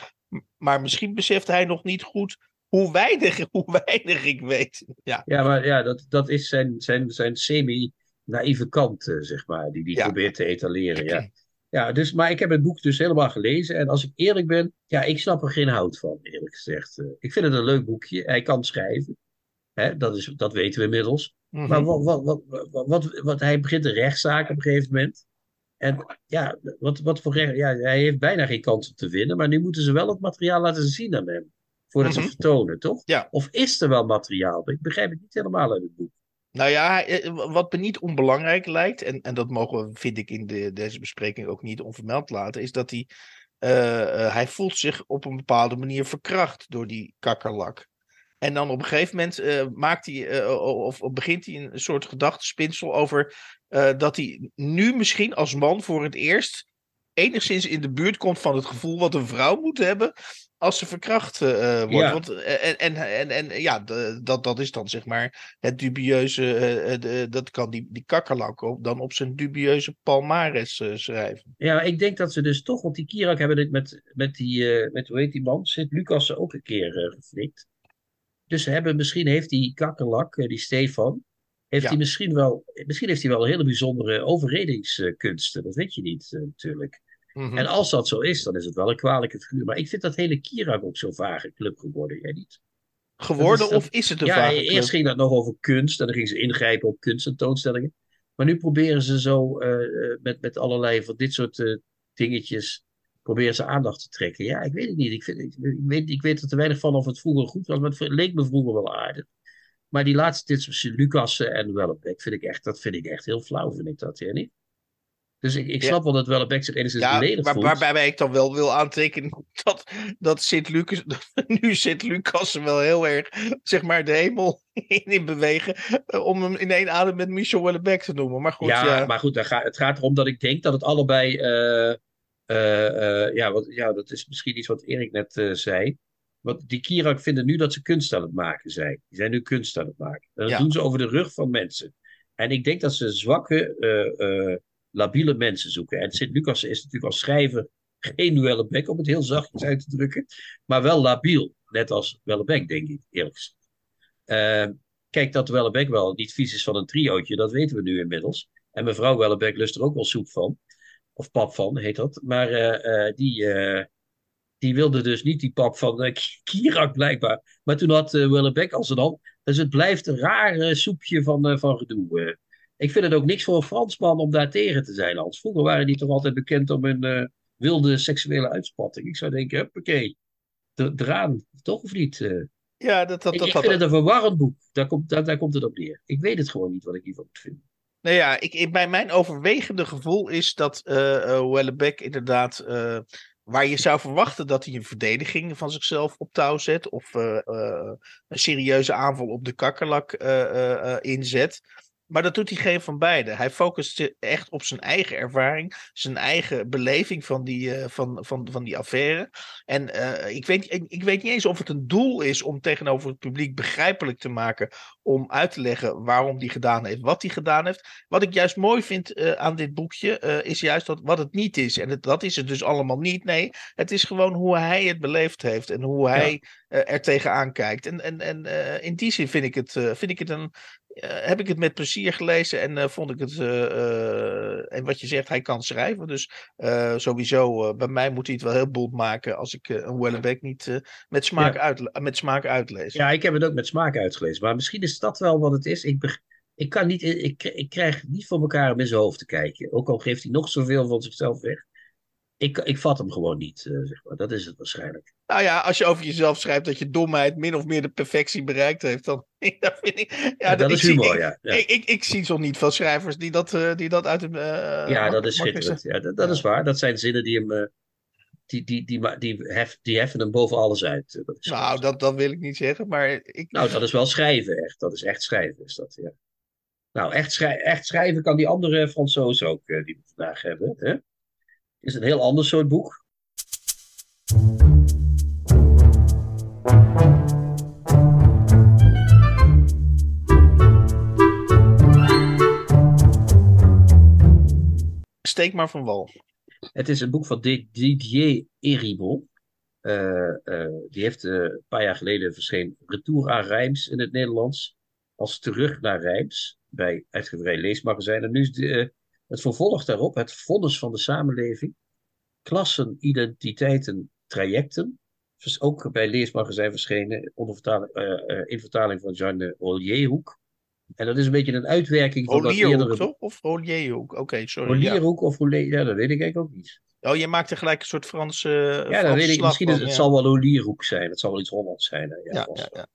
Maar misschien beseft hij nog niet goed hoe weinig, [LAUGHS] hoe weinig ik weet. Ja, Ja, maar ja, dat, dat is zijn, zijn, zijn semi-naïeve kant, eh, zeg maar, die hij Ja. probeert te etaleren. Ja. [CLEARS THROAT] Ja, dus, maar ik heb het boek dus helemaal gelezen. En als ik eerlijk ben, ja, ik snap er geen hout van, eerlijk gezegd. Eh, ik vind het een leuk boekje. Hij kan schrijven. Hè, dat, is, dat weten we inmiddels. Mhm. Maar wat, wat, wat, wat, wat, wat- hij begint een rechtszaak op een gegeven moment. En ja, wat, wat voor recht, ja, hij heeft bijna geen kans om te winnen. Maar nu moeten ze wel het materiaal laten zien aan hem. Voordat Mhm. ze vertonen, toch? Ja. Of is er wel materiaal? Ik begrijp het niet helemaal uit het boek. Nou ja, eh, wat me niet onbelangrijk lijkt, en, en dat mogen we, vind ik, in de, deze bespreking ook niet onvermeld laten, is dat hij, eh, eh, hij voelt zich op een bepaalde manier verkracht door die kakkerlak. En dan op een gegeven moment maakt hij, of, of begint hij een soort gedachtespinsel over dat hij nu misschien als man voor het eerst enigszins in de buurt komt van het gevoel wat een vrouw moet hebben als ze verkracht eh, wordt. Ja. Want, eh, en, en, en, en ja, dat, dat is dan zeg maar het dubieuze, eh, eh, de- dat kan die, die kakkerlak ook dan op zijn dubieuze palmares eh, schrijven. Ja, ik denk dat ze dus toch, want die Kirak hebben dit met, met die, eh, met hoe heet die man, Sint-Lucas ook een keer eh, geflikt. Dus hebben, misschien heeft die kakkerlak, eh, die Stefan, heeft Ja. hij misschien wel, misschien heeft hij wel hele bijzondere overredingskunsten. Dat weet je niet, eh, Mhm. En als dat zo is, dan is het wel een kwalijke figuur. Maar ik vind dat hele Kirak ook zo'n vage club geworden, jij niet? Geworden is- of is het een ja, vage eerst club? ging dat nog over kunst en dan gingen ze ingrijpen op kunsttentoonstellingen. Maar nu proberen ze zo eh, eh, met, met allerlei van dit soort eh, dingetjes, proberen ze aandacht te trekken. Ja, ik weet het niet. Ik, vind, ik, ik weet, ik weet er te weinig van of het vroeger goed was, maar het leek me vroeger wel aardig. Maar die laatste dit tussen Lucas en Wellebeck vind ik echt, dat vind ik echt heel flauw, vind ik dat, hè, niet? Dus ik, ik Ja. snap wel dat Wellebeck zich enigszins Ja, maar, voelt. waarbij ik dan wel wil aantekenen [LAUGHS] dat, dat Sint-Lucas, [LAUGHS] nu Sint-Lucas wel heel erg, zeg maar, de hemel [LAUGHS] in, in bewegen, eh, om hem in één adem met Michel Houellebecq te noemen. Maar goed, ja, ja. maar goed, daar ga- het gaat erom dat ik denk dat het allebei. eh, eh, ja, wat, ja, dat is misschien iets wat Erik net zei. Want die Kirak vinden nu dat ze kunst aan het maken zijn. Die zijn nu kunst aan het maken. En dat Ja. doen ze over de rug van mensen. En ik denk dat ze zwakke, labiele mensen zoeken. En Sint-Lucas is natuurlijk als schrijver geen Wellebeck, om het heel zachtjes uit te drukken. Maar wel labiel. Net als Wellebeck, denk ik, eerlijk gezegd. Eh, kijk, dat Wellebeck wel niet vies is van een triootje, dat weten we nu inmiddels. En mevrouw Wellebeck lust er ook wel soep van. Of pap van, heet dat. Maar eh, eh, die, eh, die wilde dus niet die pap van Kirak blijkbaar. Maar toen had eh Wellebeck al zijn hand. Dus het blijft een raar soepje van, van gedoe. Ik vind het ook niks voor een Fransman om daar tegen te zijn. Als vroeger waren die toch altijd bekend om hun eh, wilde seksuele uitspatting. Ik zou denken, huppakee, er- eraan. Toch of niet? eh? ja, dat, dat, ik dat, ik dat, vind het een verwarrend boek. Daar komt, daar, daar komt het op neer. Ik weet het gewoon niet wat ik hiervan moet vinden. Nou ja, ik, ik, bij mijn overwegende gevoel is dat eh eh, Houellebecq inderdaad, waar je zou verwachten dat hij een verdediging van zichzelf op touw zet, of een serieuze aanval op de kakkerlak inzet, Maar dat doet hij geen van beide. Hij focust zich echt op zijn eigen ervaring, zijn eigen beleving van die, uh, van, van, van die affaire. En uh, ik, weet, ik, ik, weet niet eens of het een doel is om tegenover het publiek begrijpelijk te maken. Om uit te leggen waarom hij gedaan heeft, wat hij gedaan heeft. Wat ik juist mooi vind uh, aan dit boekje, is juist dat, wat het niet is. En het, dat is het dus allemaal niet. Nee, het is gewoon hoe hij het beleefd heeft en hoe hij ja. er tegenaan kijkt. En, en, en in die zin vind ik het, vind ik het een heb ik het met plezier gelezen en uh, vond ik het. Uh, en wat je zegt, hij kan schrijven. Dus sowieso, bij mij moet hij het wel heel bold maken als ik een Wellebeck niet met, smaak ja. uit, met smaak uitlees. Ja, ik heb het ook met smaak uitgelezen. Maar misschien is dat wel wat het is. Ik, ik, kan niet, ik, ik krijg niet voor elkaar om in zijn hoofd te kijken. Ook al geeft hij nog zoveel van zichzelf weg ik, ik vat hem gewoon niet, uh, zeg maar. Dat is het waarschijnlijk. Nou ja, als je over jezelf schrijft dat je domheid min of meer de perfectie bereikt heeft, dan [LAUGHS] dat vind ik. Ja, ja dat, is humor, zie, ja. ja. Ik, ik, ik, zie zo niet veel schrijvers die dat, uh, die dat uit hem. Uh, ja, dat is schitterend. Ja, dat, dat is waar. Dat zijn zinnen die hem. die, die, die, die, hef, die heffen hem boven alles uit. Dat nou, dat, dat wil ik niet zeggen, maar. Ik... Nou, dat is wel schrijven, echt. Dat is echt schrijven, is dat, ja. Nou, echt, schrij echt schrijven kan die andere Fransoos ook, die we vandaag hebben. Hè? Is een heel ander soort boek. Steek maar van wal. Het is een boek van Didier Eribon. Uh, uh, die heeft uh, een paar jaar geleden verscheen Retour aan Rijms in het Nederlands. Als Terug naar Rijms bij uitgeverij Leesmagazijn. En nu is de, het vervolg daarop, het vonnis van de samenleving. Klassen, identiteiten, trajecten. Dus ook bij Leesmagazijn verschenen onder vertaling, uh, uh, in vertaling van Jean Olierhoek. En dat is een beetje een uitwerking van Olierhoek, dat eerdere... toch? Of Olierhoek? Oké, okay, sorry. Olierhoek ja. of Olier... Ja, dat weet ik eigenlijk ook niet. Oh, je maakt er gelijk een soort Franse. Uh, ja, dat weet ik. Misschien is, het ja. zal wel Olierhoek zijn. Het zal wel iets Hollands zijn. Ja, ja, ja.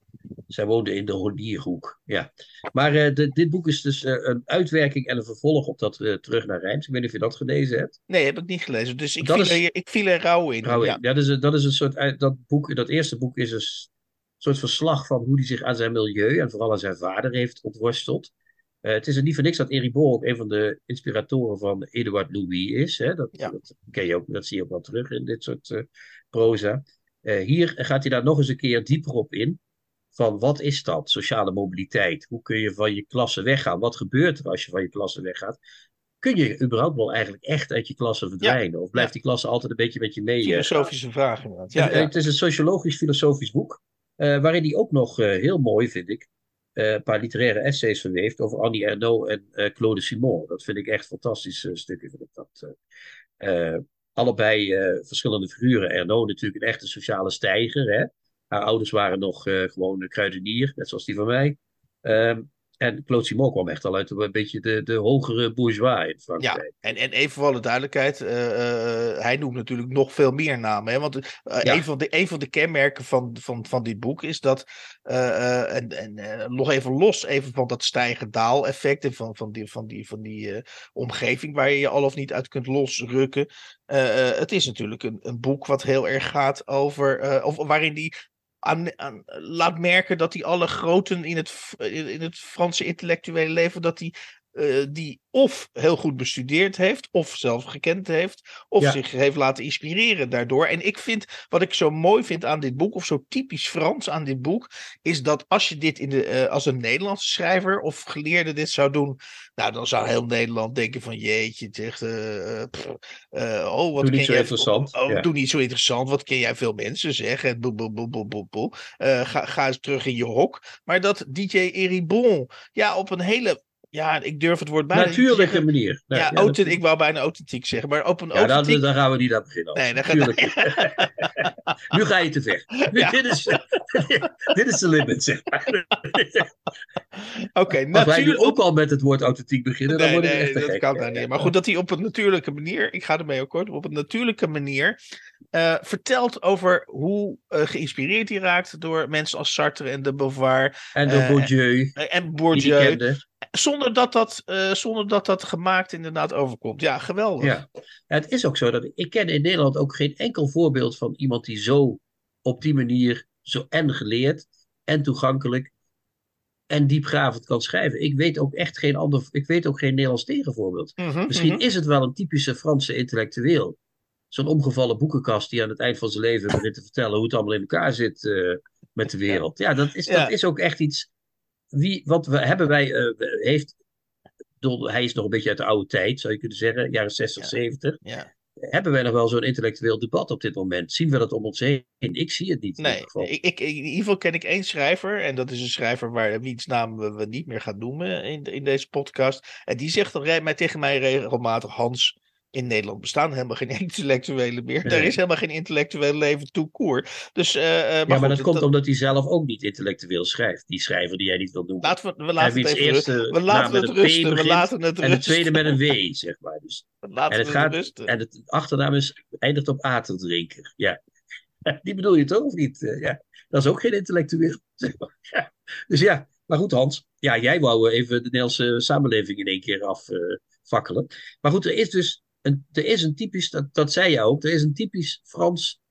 Zij woonde in de Holierhoek. Ja. Maar uh, de, dit boek is dus uh, een uitwerking en een vervolg op dat uh, Terug naar Rijms. Ik weet niet of je dat gelezen hebt. Nee, heb ik niet gelezen. Dus ik, viel, is, er, ik viel er rauw in. Rauw in. Ja. ja, dat, is, dat is een soort. Dat, boek, dat eerste boek is een soort verslag van hoe hij zich aan zijn milieu en vooral aan zijn vader heeft ontworsteld. Het is er niet voor niks dat Eribon ook een van de inspiratoren van Edouard Louis is. Hè? Dat, ja. dat, ken je ook, dat zie je ook wel terug in dit soort proza. Hier gaat hij daar nog eens een keer dieper op in. Van wat is dat, sociale mobiliteit? Hoe kun je van je klasse weggaan? Wat gebeurt er als je van je klasse weggaat? Kun je überhaupt wel eigenlijk echt uit je klasse verdwijnen? Ja. Of blijft die klasse altijd een beetje met je mee? Filosofische vraag inderdaad. Ja, het, het is een sociologisch-filosofisch boek. waarin hij ook nog heel mooi, vind ik, uh, een paar literaire essays verweeft over Annie Ernaux en Claude Simon. Dat vind ik echt fantastische stukken. Vind ik dat. Allebei verschillende figuren. Ernaux natuurlijk een echte sociale stijger. Hè? Haar ouders waren nog gewoon een kruidenier, net zoals die van mij. Um, en Claude Simon kwam echt al uit een beetje de, de hogere bourgeois in Frankrijk. Ja, en, en even voor alle duidelijkheid, uh, uh, hij noemt natuurlijk nog veel meer namen. Hè? Want uh, ja. een, van de, een van de kenmerken van, van, van dit boek is dat, en, en nog even los even van dat stijgen-daal effect en van, van die, van die, van die omgeving waar je je al of niet uit kunt losrukken. het is natuurlijk een, een boek wat heel erg gaat over, of waarin die aan, laat merken dat hij alle groten in het, in het Franse intellectuele leven, dat hij uh, die of heel goed bestudeerd heeft, of zelf gekend heeft, of ja. zich heeft laten inspireren daardoor. En ik vind, wat ik zo mooi vind aan dit boek, of zo typisch Frans aan dit boek, is dat als je dit in de, uh, als een Nederlandse schrijver of geleerde dit zou doen, nou dan zou heel Nederland denken van jeetje, zegt, uh, oh wat doe ken niet zo jij, interessant. Oh, ja. Doe niet zo interessant, wat ken jij veel mensen zeggen, boe, boe, boe, boe, boe, boe. Ga, ga eens terug in je hok. Maar dat DJ Eribon, ja, op een hele ja, ik durf het woord bijna Natuurlijke manier. Ja, ja, ik wou bijna authentiek zeggen, maar op een Ja, authentiek... dan, dan gaan we niet aan beginnen. Nee, dan Natuurlijk. [LAUGHS] nu ga je te ver. Ja. dit, is, [LAUGHS] dit is de limit, zeg maar. [LAUGHS] Oké, Als wij nu natuurlijk... ook al met het woord authentiek beginnen, dan Nee, word ik nee, echt dat gek. kan daar niet. Maar goed, dat hij op een natuurlijke manier, ik ga ermee akkoord, op een natuurlijke manier eh, vertelt over hoe eh, geïnspireerd hij raakt door mensen als Sartre en de Beauvoir En door Eh, Bourdieu, en die die Bourdieu. Zonder dat dat, zonder dat dat gemaakt inderdaad overkomt. Ja, geweldig. Ja. Ja, het is ook zo dat ik ken in Nederland ook geen enkel voorbeeld van iemand die zo op die manier, zo en geleerd en toegankelijk en diepgravend kan schrijven. Ik weet ook echt geen ander, ik weet ook geen Nederlands tegenvoorbeeld. Mhm, Misschien mhm. is het wel een typische Franse intellectueel. Zo'n omgevallen boekenkast die aan het eind van zijn leven begint te vertellen hoe het allemaal in elkaar zit eh, met de wereld. Ja, dat is, Ja. dat is ook echt iets. Wie, wat we hebben wij, eh, heeft, bedoel, hij is nog een beetje uit de oude tijd, zou je kunnen zeggen, jaren 60, Ja. 70. Ja. Hebben wij nog wel zo'n intellectueel debat op dit moment? Zien we dat om ons heen? Ik zie het niet. in Nee, ieder geval. ik, ik, in ieder geval ken ik één schrijver. En dat is een schrijver waar, wiens naam we, we niet meer gaan noemen in, in deze podcast. En die zegt dan mij, tegen mij regelmatig: Hans, in Nederland bestaan helemaal geen [LAUGHS] intellectuelen meer. Er is helemaal geen intellectueel leven court. Dus, eh, eh, maar ja, maar goed, dat komt dat- omdat hij zelf ook niet intellectueel schrijft. Die schrijver die jij niet wil. Laten we, we laten het even eerste we laten het rusten. We laten het En de rusten. tweede met een W, zeg maar. Dus, [LAUGHS] Laten en het gaat- rusten. en het achternaam is, eindigt op Aterdrinker. Ja. [LAUGHS] Die bedoel je toch, of niet? Eh, Ja. Dat is ook geen intellectueel. zeg maar. Ja. Dus ja, maar goed Hans. Ja, jij wou even de Nederlandse samenleving in één keer afvakkelen. maar goed, er is dus een, er is een typisch, dat, dat zei je ook, er is een typisch Frans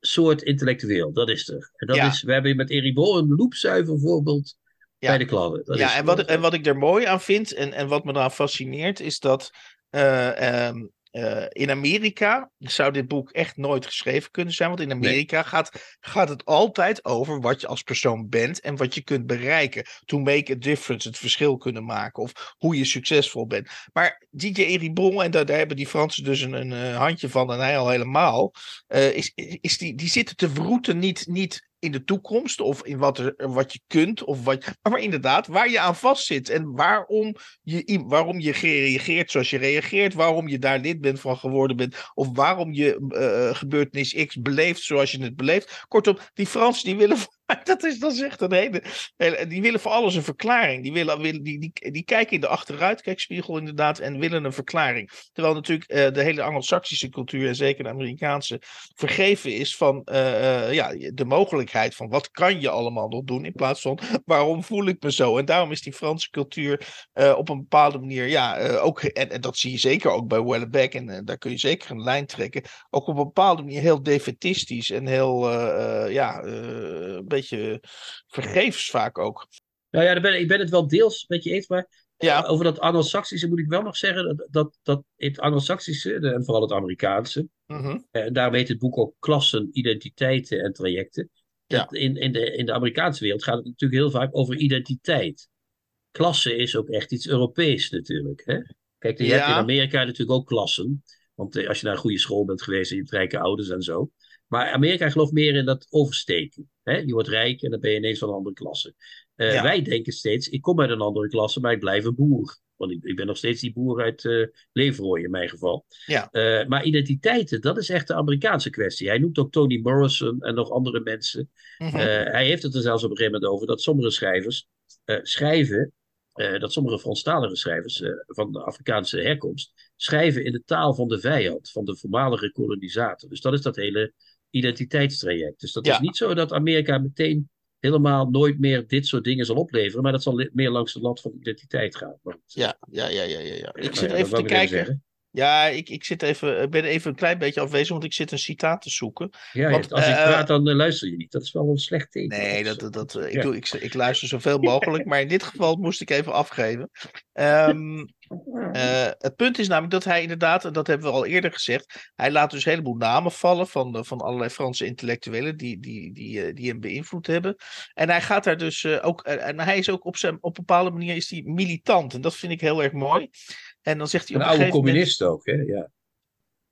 soort intellectueel. Dat is er. En dat Ja. is, we hebben met Eribon een loepzuiver voorbeeld Ja. bij de kladden. Dat ja, en wat, en wat ik er mooi aan vind en, en wat me eraan fascineert, is dat eh, ehm, eh, in Amerika zou dit boek echt nooit geschreven kunnen zijn. Want in Amerika gaat, gaat het altijd over wat je als persoon bent en wat je kunt bereiken. To make a difference, het verschil kunnen maken of hoe je succesvol bent. Maar DJ Eribon, en daar, daar hebben die Fransen dus een, een handje van en hij al helemaal, eh, is, is die, die zitten te wroeten niet, niet in de toekomst of in wat, er, wat je kunt, of wat, maar inderdaad waar je aan vastzit en waarom je, waarom je reageert zoals je reageert, waarom je daar lid bent van geworden bent, of waarom je eh, gebeurtenis X beleeft zoals je het beleeft. Kortom, die Fransen die willen, [LAUGHS] dat is, dat is echt een hele, die willen voor alles een verklaring. Die, willen, die, die, die kijken in de achteruitkijkspiegel inderdaad en willen een verklaring. Terwijl natuurlijk eh, de hele Anglo-Saxische cultuur en zeker de Amerikaanse vergeven is van eh, eh, ja, de mogelijkheid van wat kan je allemaal nog doen in plaats van waarom voel ik me zo. En daarom is die Franse cultuur op een bepaalde manier, ja, ook, en, dat zie je zeker ook bij Wellebeck en daar kun je zeker een lijn trekken, ook op een bepaalde manier heel defetistisch en heel, ja, beetje vergeefs vaak ook. Nou ja, daar ben, ik ben het wel deels met je eens, maar Ja, over dat Anglo-Saxische moet ik wel nog zeggen dat, dat, dat het Anglo-Saxische, en vooral het Amerikaanse, en daarom heet het boek ook klassen, identiteiten en trajecten. Ja. In, in, de, in de Amerikaanse wereld gaat het natuurlijk heel vaak over identiteit. Klasse is ook echt iets Europees natuurlijk. Hè? Kijk, je Ja. hebt in Amerika natuurlijk ook klassen. Want eh, als je naar een goede school bent geweest en je hebt rijke ouders en zo. Maar Amerika gelooft meer in dat oversteken. Hè? Je wordt rijk en dan ben je ineens van een andere klasse. Eh, Ja. Wij denken steeds, ik kom uit een andere klasse, maar ik blijf een boer. Want ik, ik ben nog steeds die boer uit Leeuwarden in mijn geval. Ja. Eh, maar identiteiten, dat is echt de Amerikaanse kwestie. Hij noemt ook Toni Morrison en nog andere mensen. mhm, hij heeft het er zelfs op een gegeven moment over dat sommige schrijvers schrijven, dat sommige Franstalige schrijvers van de Afrikaanse herkomst schrijven in de taal van de vijand, van de voormalige kolonisator. Dus dat is dat hele identiteitstraject. Dus dat Ja. is niet zo dat Amerika meteen helemaal nooit meer dit soort dingen zal opleveren, maar dat zal meer langs de lat van identiteit gaan. Ja, ja, ja, ja, ja. Ik nou zit even te kijken. Ja, ik, ik, zit even, ik ben even een klein beetje afwezig, want ik zit een citaat te zoeken. Ja, Want, als ik eh, praat, dan eh, luister je niet. Dat is wel een slecht teken. Nee, dat, dat, eh, ik, doe, ik, ik luister zoveel [LAUGHS] mogelijk, maar in dit geval moest ik even afgeven. Ehm, [LAUGHS] eh, het punt is namelijk dat hij inderdaad, en dat hebben we al eerder gezegd, hij laat dus een heleboel namen vallen van, van allerlei Franse intellectuelen die, die, die, die hem beïnvloed hebben. En hij gaat daar dus ook, en hij is ook op, zijn, op een bepaalde manier is hij militant. En dat vind ik heel erg mooi. En dan zegt hij Een op een oude gegeven moment... communist ook, hè? Ja.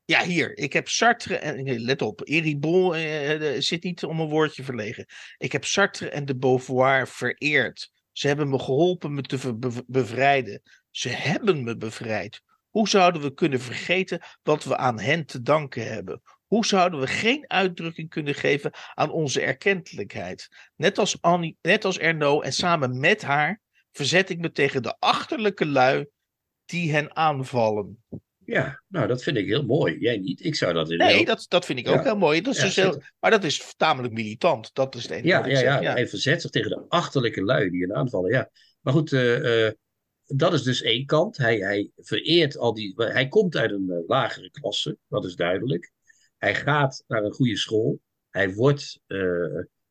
Ja, hier. Ik heb Sartre en eh, let op, Eribon eh, eh, zit niet om een woordje verlegen. Ik heb Sartre en de Beauvoir vereerd. Ze hebben me geholpen me te bevrijden. Ze hebben me bevrijd. Hoe zouden we kunnen vergeten wat we aan hen te danken hebben? Hoe zouden we geen uitdrukking kunnen geven aan onze erkentelijkheid? Net als, Annie, net als Erno en samen met haar verzet ik me tegen de achterlijke lui die hen aanvallen. ja, nou, dat vind ik heel mooi. Jij niet. Ik zou dat in Nee, heel- dat, dat vind ik ook Ja. heel mooi. Dat is Ja, dus heel, maar dat is tamelijk militant. Dat is het enige Ja, wat ik ja, zeg. ja, hij verzet zich tegen de achterlijke lui die hen aanvallen. Ja. Maar goed, eh, eh, dat is dus één kant. Hij, hij vereert al die. Hij komt uit een eh, lagere klasse, dat is duidelijk. Hij gaat naar een goede school. Hij wordt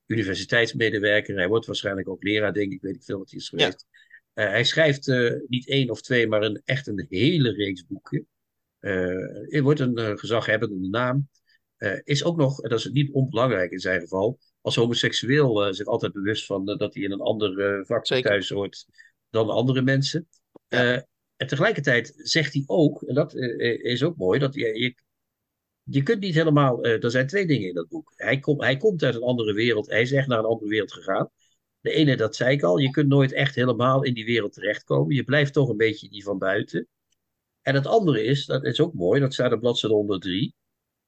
universiteitsmedewerker. Hij wordt waarschijnlijk ook leraar, denk ik. Weet ik veel wat hij is geweest. Hij schrijft niet één of twee, maar een, echt een hele reeks boeken. hij wordt een gezaghebbende naam. is ook nog, en dat is niet onbelangrijk in zijn geval, als homoseksueel zich altijd bewust van dat hij in een ander vak thuis hoort dan andere mensen. Ja. En tegelijkertijd zegt hij ook, en dat is ook mooi, dat je, je, je kunt niet helemaal. Uh, er zijn twee dingen in dat boek. Hij, kom, hij komt uit een andere wereld, hij is echt naar een andere wereld gegaan. De ene, dat zei ik al, je kunt nooit echt helemaal in die wereld terechtkomen. Je blijft toch een beetje die van buiten. En het andere is, dat is ook mooi, dat staat op bladzijde 103.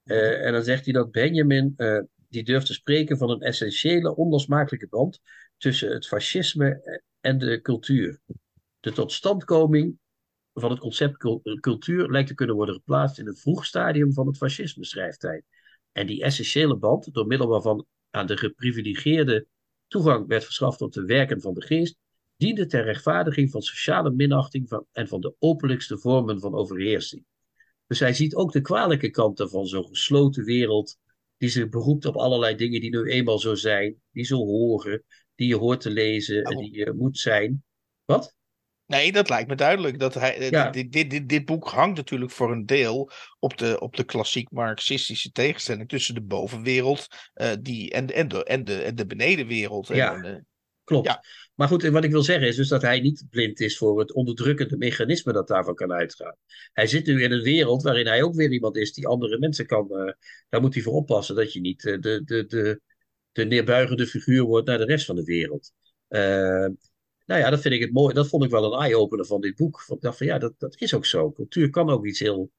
Uh, en dan zegt hij dat Benjamin, die durft te spreken van een essentiële, onlosmakelijke band tussen het fascisme en de cultuur. De totstandkoming van het concept cultuur lijkt te kunnen worden geplaatst in het vroeg stadium van het fascisme schrijftijd. En die essentiële band, door middel waarvan aan de geprivilegeerde toegang werd verschaft tot de werken van de geest, diende ter rechtvaardiging van sociale minachting van, en van de openlijkste vormen van overheersing. Dus hij ziet ook de kwalijke kanten van zo'n gesloten wereld, die zich beroept op allerlei dingen die nu eenmaal zo zijn, die zo horen, die je hoort te lezen en die je moet zijn. Wat? Nee, dat lijkt me duidelijk. Dat hij, eh, dit, dit, dit, dit, boek hangt natuurlijk voor een deel op de, op de klassiek marxistische tegenstelling tussen de bovenwereld uh, die, en, en, de, en, de, en de benedenwereld. Ja, en, uh, klopt. Ja. Maar goed, wat ik wil zeggen is dus dat hij niet blind is voor het onderdrukkende mechanisme dat daarvan kan uitgaan. Hij zit nu in een wereld waarin hij ook weer iemand is die andere mensen kan. Uh, daar moet hij voor oppassen dat je niet de, de, de, de neerbuigende figuur wordt naar de rest van de wereld. Nou ja, dat vind ik het mooi. Dat vond ik wel een eye-opener van dit boek. Ik dacht van ja, dat, dat is ook zo. Cultuur kan ook iets heel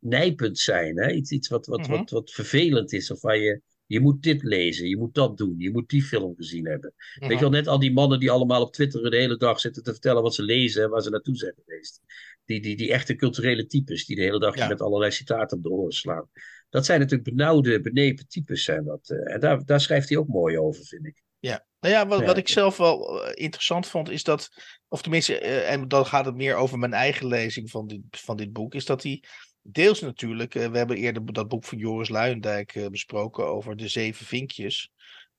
nijpend zijn. Hè? Iets, iets wat, wat, wat, mhm. wat vervelend is. Of waar je, je moet dit lezen, je moet dat doen, je moet die film gezien hebben. Weet je wel, net al die mannen die allemaal op Twitter de hele dag zitten te vertellen wat ze lezen en waar ze naartoe zijn geweest. Die, die, die echte culturele types die de hele dag met allerlei citaten op de oren slaan. Dat zijn natuurlijk benauwde, benepen types. Zijn dat. Eh, en daar, daar schrijft hij ook mooi over, vind ik. Ja, nou ja, wat, wat ik zelf wel eh, interessant vond, is dat, of tenminste, uh, en dan gaat het meer over mijn eigen lezing van dit, van dit boek, is dat hij deels natuurlijk, uh, we hebben eerder dat boek van Joris Luijendijk besproken over de zeven vinkjes.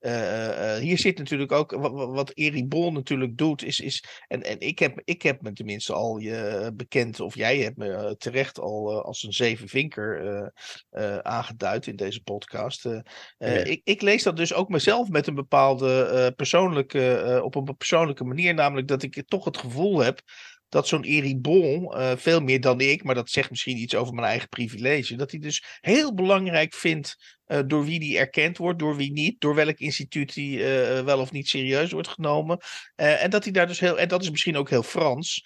Uh, hier zit natuurlijk ook, wat, wat Erik Bol natuurlijk doet, is, is en, en ik, heb, ik heb me tenminste al je bekend, of jij hebt me terecht al als een zevenvinker aangeduid in deze podcast. ik, ik lees dat dus ook mezelf met een bepaalde persoonlijke, op een persoonlijke manier, namelijk dat ik toch het gevoel heb dat zo'n Erik Bol, uh, veel meer dan ik, maar dat zegt misschien iets over mijn eigen privilege, dat hij dus heel belangrijk vindt uh, door wie die erkend wordt, door wie niet, door welk instituut die uh, wel of niet serieus wordt genomen. en dat hij daar dus heel, en dat is misschien ook heel Frans,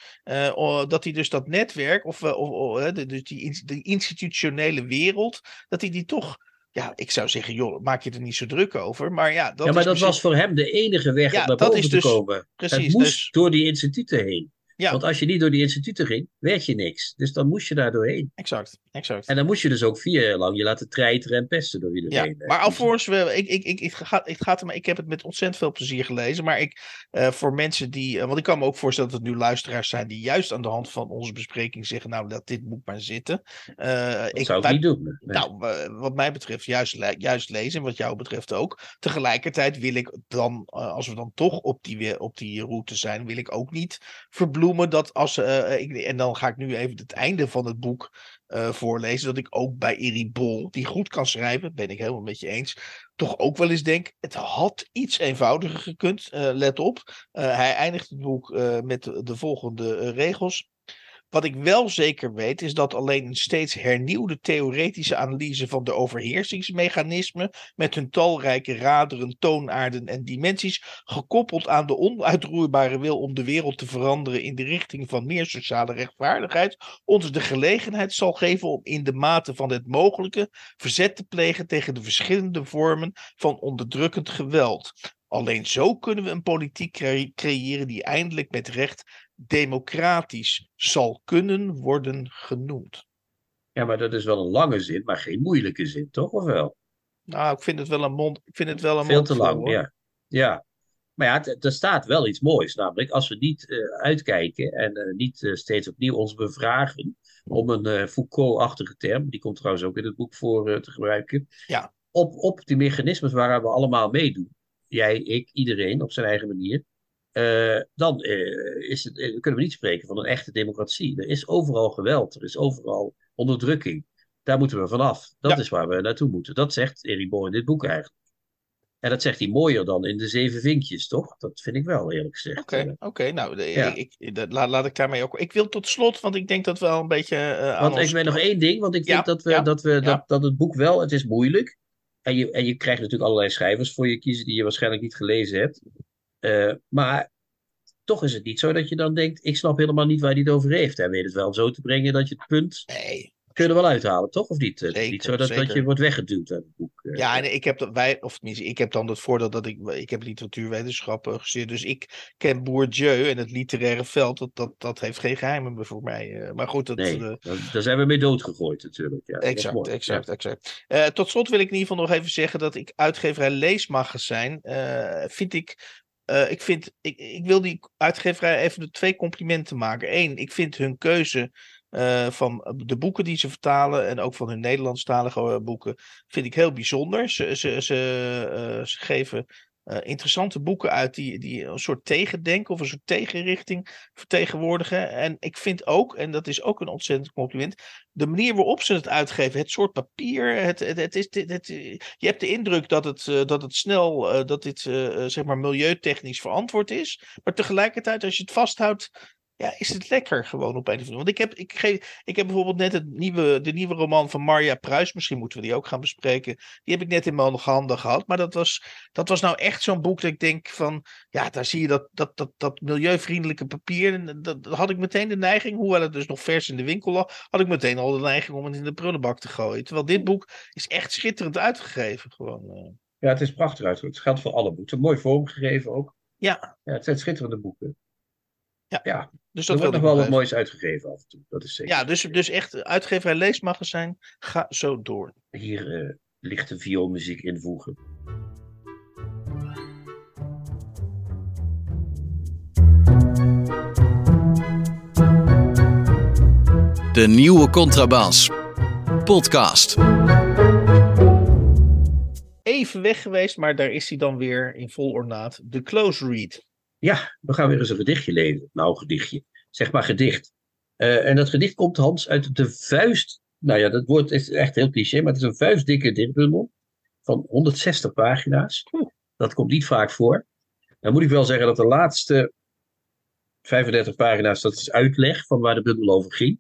dat hij dus dat netwerk, of, of, of dus die, die institutionele wereld, dat hij die toch ja, ik zou zeggen, joh, maak je er niet zo druk over. Maar ja, dat, ja, maar dat was voor hem de enige weg ja, om naar boven te dus, komen. Precies, het moest dus, door die instituten heen. Ja. Want als je niet door die instituten ging, werd je niks. Dus dan moest je daar doorheen. Exact, exact. En dan moest je dus ook vier jaar lang je laten treiteren en pesten door iedereen. Ja, maar alvorens we, ik, ik, ik, ik, ga, ik, gaat ik heb het met ontzettend veel plezier gelezen. Maar ik, uh, voor mensen die, uh, want ik kan me ook voorstellen dat het nu luisteraars zijn die juist aan de hand van onze bespreking zeggen, nou, dat dit moet maar zitten. Uh, dat ik zou ik niet doen. Nou, wat mij betreft juist, juist lezen, en wat jou betreft ook. Tegelijkertijd wil ik dan, als we dan toch op die, op die route zijn, wil ik ook niet verbloemen dat als. Ik, en dan ga ik nu even het einde van het boek uh, voorlezen. Dat ik ook bij Iri Bol, die goed kan schrijven, ben ik helemaal met je eens. Toch ook wel eens denk: het had iets eenvoudiger gekund. Uh, let op. hij eindigt het boek met de volgende regels. Wat ik wel zeker weet, is dat alleen een steeds hernieuwde theoretische analyse van de overheersingsmechanismen, met hun talrijke raderen, toonaarden en dimensies, gekoppeld aan de onuitroerbare wil om de wereld te veranderen in de richting van meer sociale rechtvaardigheid, ons de gelegenheid zal geven om in de mate van het mogelijke verzet te plegen tegen de verschillende vormen van onderdrukkend geweld. Alleen zo kunnen we een politiek creëren die eindelijk met recht democratisch zal kunnen worden genoemd. Ja, maar dat is wel een lange zin, maar geen moeilijke zin, toch? Of wel? Nou, ik vind het wel een mond. Ik vind het wel een Veel te lang, ja. Ja. Maar ja, er staat wel iets moois. Namelijk, als we niet uh, uitkijken en uh, niet uh, steeds opnieuw ons bevragen. om een Foucault-achtige term, die komt trouwens ook in het boek voor te gebruiken. Ja. Op, op die mechanismes waar we allemaal meedoen jij, ik, iedereen op zijn eigen manier, uh, dan uh, is het, uh, kunnen we niet spreken van een echte democratie. Er is overal geweld, er is overal onderdrukking. Daar moeten we vanaf. Dat ja. is waar we naartoe moeten. Dat zegt Erik Boer in dit boek eigenlijk. En dat zegt hij mooier dan in de zeven vinkjes, toch? Dat vind ik wel, eerlijk gezegd. Oké, okay, oké. Okay, nou, de, ja. ik, laat, laat ik daarmee ook... Ik wil tot slot, want ik denk dat we wel een beetje uh, Want ik weet nog één ding, want ik ja, vind dat, we, dat, we, dat, dat het boek wel... Het is moeilijk. En je, en je krijgt natuurlijk allerlei schrijvers voor je kiezen die je waarschijnlijk niet gelezen hebt. Uh, maar toch is het niet zo dat je dan denkt... Ik snap helemaal niet waar hij het over heeft. Hij weet het wel zo te brengen dat je het punt... Nee kun je er wel uithalen, toch? Of niet? Zeker, niet zo dat, dat je wordt weggeduwd uit het boek. eh. Ja, en ik heb, dat, wij, of tenminste, ik heb dan het voordeel dat ik, ik heb literatuurwetenschappen gestudeerd, dus ik ken Bourdieu en het literaire veld, dat, dat, dat heeft geen geheimen meer voor mij. eh. Maar goed, dat, Nee, eh, daar- zijn we mee doodgegooid natuurlijk. Ja, Exact, exact. Eh, tot slot wil ik in ieder geval nog even zeggen dat ik uitgeverij Leesmagazijn eh vind ik. Eh, ik, vind, ik, ik wil die uitgeverij even de twee complimenten maken. Eén, ik vind hun keuze eh, van de boeken die ze vertalen en ook van hun Nederlandstalige eh, boeken, vind ik heel bijzonder. Ze, ze, ze, ze geven eh, interessante boeken uit die, die een soort tegendenken of een soort tegenrichting vertegenwoordigen. En ik vind ook, en dat is ook een ontzettend compliment, de manier waarop ze het uitgeven, het soort papier, het, het, is, het, je hebt de indruk dat het, eh, dat het snel, eh, dat dit zeg maar milieutechnisch verantwoord is. Maar tegelijkertijd, als je het vasthoudt, ja, is het lekker gewoon op een of andere manier. Want ik heb, ik, ge- ik heb bijvoorbeeld net het nieuwe, de nieuwe roman van Marja Pruis, misschien moeten we die ook gaan bespreken. Die heb ik net in mijn handen gehad. Maar dat was, dat was nou echt zo'n boek dat ik denk van, ja, daar zie je dat, dat, dat, dat milieuvriendelijke papier. En dat, dat had ik meteen de neiging, hoewel het dus nog vers in de winkel lag, had ik meteen al de neiging om het in de prullenbak te gooien. Terwijl dit boek is echt schitterend uitgegeven. Gewoon, eh. Ja, het is prachtig uitgevoerd. Het geldt voor alle boeken. Mooi vormgegeven ook. Ja, Ja, het zijn schitterende boeken. Ja, ja dus er dat wordt nog wel wat moois uitgegeven af en toe. Dat is zeker. Ja, dus, dus echt uitgeverij Leesmagazijn, ga zo door. Hier eh, ligt de vioolmuziek invoegen. De nieuwe contrabas. Podcast. Even weg geweest, maar daar is hij dan weer in vol ornaat. De close read. Ja, we gaan weer eens een gedichtje lezen. Nou, gedichtje. Zeg maar gedicht. Eh, en dat gedicht komt, Hans, uit de vuist. Nou ja, dat woord is echt heel cliché, maar het is een vuistdikke dichtbundel van 160 pagina's. Dat komt niet vaak voor. Dan moet ik wel zeggen dat de laatste 35 pagina's, dat is uitleg van waar de bundel over ging.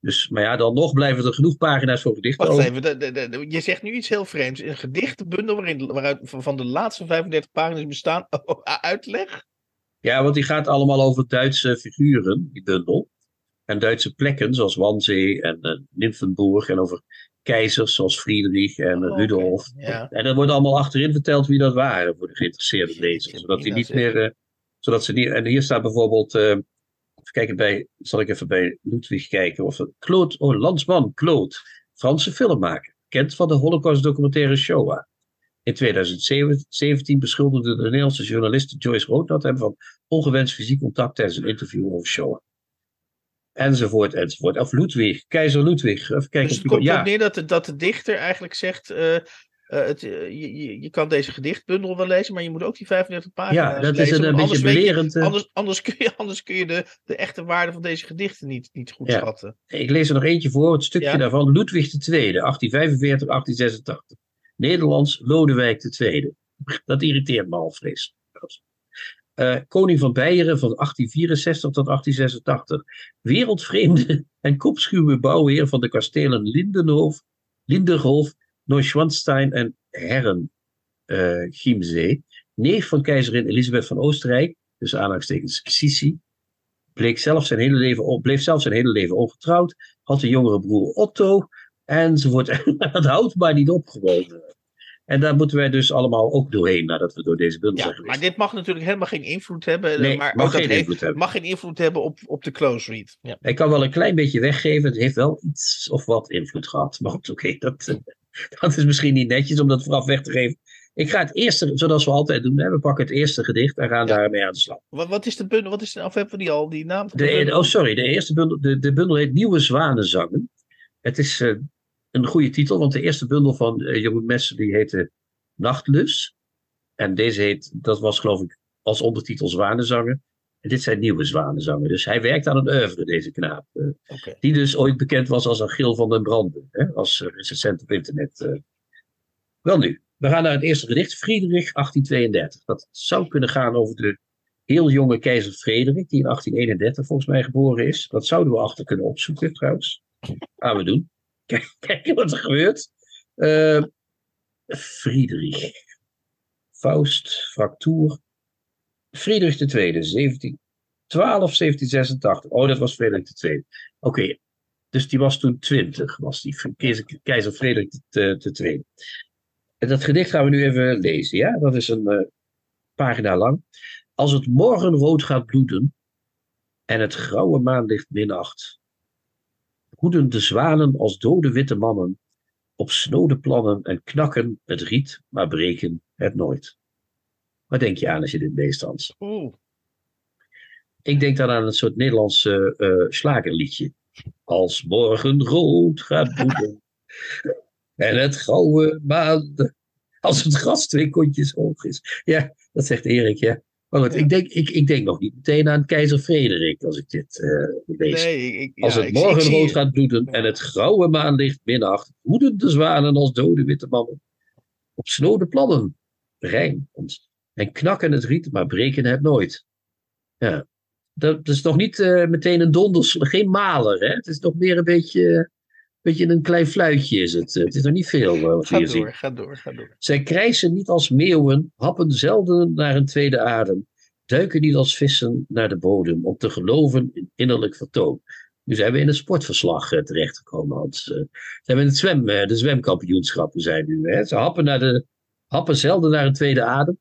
Dus, maar ja, dan nog blijven er genoeg pagina's voor gedichten Wacht over. even, de, de, de- de- je zegt nu iets heel vreemds. Een gedichtenbundel waarin, waaruit van van de laatste 35 pagina's bestaan. [LAUGHS] Oh, uitleg? Ja, want die gaat allemaal over Duitse figuren, die bundel. En Duitse plekken, zoals Wannsee en uh, Nymphenburg. En over keizers zoals Friedrich en eh, Oh, Rudolf. ja. En dat wordt allemaal achterin verteld wie dat waren voor de geïnteresseerde lezers. Zodat die niet meer. eh, zodat ze niet, en hier staat bijvoorbeeld. kijken bij. Zal ik even bij Ludwig kijken. Of Claude, oh, Landsman, Claude. Franse filmmaker. Bekend van de Holocaust-documentaire Shoah. In 2017 beschuldigde de Nederlandse journaliste Joyce Roodnat hem van ongewenst fysiek contact tijdens een interview over Shoah. Enzovoort, enzovoort. Of Ludwig, keizer Ludwig. Even kijken Dus het komt ja, neer dat de, dat de dichter eigenlijk zegt... eh, eh, het, eh, je, je, kan deze gedichtbundel wel lezen, maar je moet ook die 35 pagina's ja, dat is lezen. een, beetje je- belerend. Anders, anders kun je, anders kun je de, de echte waarde van deze gedichten niet, niet goed Ja. schatten. Ik lees er nog eentje voor, het stukje Ja. daarvan. Ludwig II, 1845, 1886. Nederlands Lodewijk II. Dat irriteert me al vreselijk. Eh, koning van Beieren van 1864 tot 1886. Wereldvreemde en kopschuwe bouwheer van de kastelen Lindenhof, Linderhof, Neuschwanstein en Herren Chiemsee. Neef van keizerin Elisabeth van Oostenrijk, dus aanhalingstekens Sissi. Bleek zelf zijn hele leven, bleef zelf zijn hele leven ongetrouwd. Had een jongere broer Otto. Enzovoort. [LAUGHS] dat houdt maar niet op gewoon. En daar moeten wij dus allemaal ook doorheen nadat we door deze bundel Ja, zijn geweest. maar dit mag natuurlijk helemaal geen invloed hebben. Nee, maar mag ook dat geen heeft- invloed hebben. mag geen invloed hebben op, op de close read. Ja. Ik kan wel een klein beetje weggeven. Het heeft wel iets of wat invloed gehad. Maar goed, oké, dat, eh, [LAUGHS] dat is misschien niet netjes om dat vooraf weg te geven. Ik ga het eerste, zoals we altijd doen. Hè, we pakken het eerste gedicht en gaan Ja. daarmee aan de slag. Wat, wat is de bundel? Wat is de, of hebben we die al, die naam de, oh, sorry. De eerste bundel, de, de bundel heet Nieuwe Zwanenzangen. Het is eh, een goede titel, want de eerste bundel van eh, Jeroen Messen die heette Nachtlus. En deze heet, dat was geloof ik als ondertitel Zwanenzangen. En dit zijn nieuwe Zwanenzangen. Dus hij werkt aan een oeuvre, deze knaap. Uh, okay. Die dus ooit bekend was als Achil van den Branden. Hè, als uh, recensent op internet. Uh. Wel nu, we gaan naar het eerste gedicht. Friedrich 1832. Dat zou kunnen gaan over de heel jonge keizer Frederik. Die in 1831 volgens mij geboren is. Dat zouden we achter kunnen opzoeken trouwens. Gaan we doen. Kijk, [LAUGHS] kijken wat er gebeurt. Friedrich. Faust, Fractuur. Friedrich II, 17, 12, 1786. Oh, dat was Frederik II. Oké, dus die was toen 20, was die keizer, keizer Frederik II. Dat gedicht gaan we nu even lezen, ja? Dat is een uh, pagina lang. Als het morgenrood gaat bloeden en het grauwe maanlicht minacht, hoeden de zwanen als dode witte mannen op snode plannen en knakken het riet, maar breken het nooit. Wat denk je aan als je dit leest, Hans? Oeh. Ik denk dan aan een soort Nederlands uh, uh, slagerliedje. Als morgen rood gaat bloeden [LAUGHS] en het gouden maan, als het gras twee kontjes hoog is. Ja, dat zegt Erik, ja. Maar goed, Ja. ik, denk, ik, ik denk nog niet meteen aan keizer Frederik als ik dit eh, lees. Nee, ik, ja, Als het ik- morgen rood gaat bloeden en het grauwe maanlicht minacht, hoeden de zwanen als dode witte mannen. Op snode plannen, rijm ons, en knakken het riet, maar breken het nooit. Ja, dat, dat is nog niet eh, meteen een donders, geen maler, hè? Het is nog meer een beetje, beetje een klein fluitje is het. Het is nog niet veel eh, wat Ga zien. door, ga door, ga door. Zij krijsen niet als meeuwen, happen zelden naar een tweede adem, duiken niet als vissen naar de bodem om te geloven in innerlijk vertoon. Nu zijn we in het sportverslag eh, terechtgekomen, Hans. Eh, zijn we in het zwem, eh, de zwemkampioenschappen zijn nu. Hè? Ze happen, naar de, happen zelden naar een tweede adem.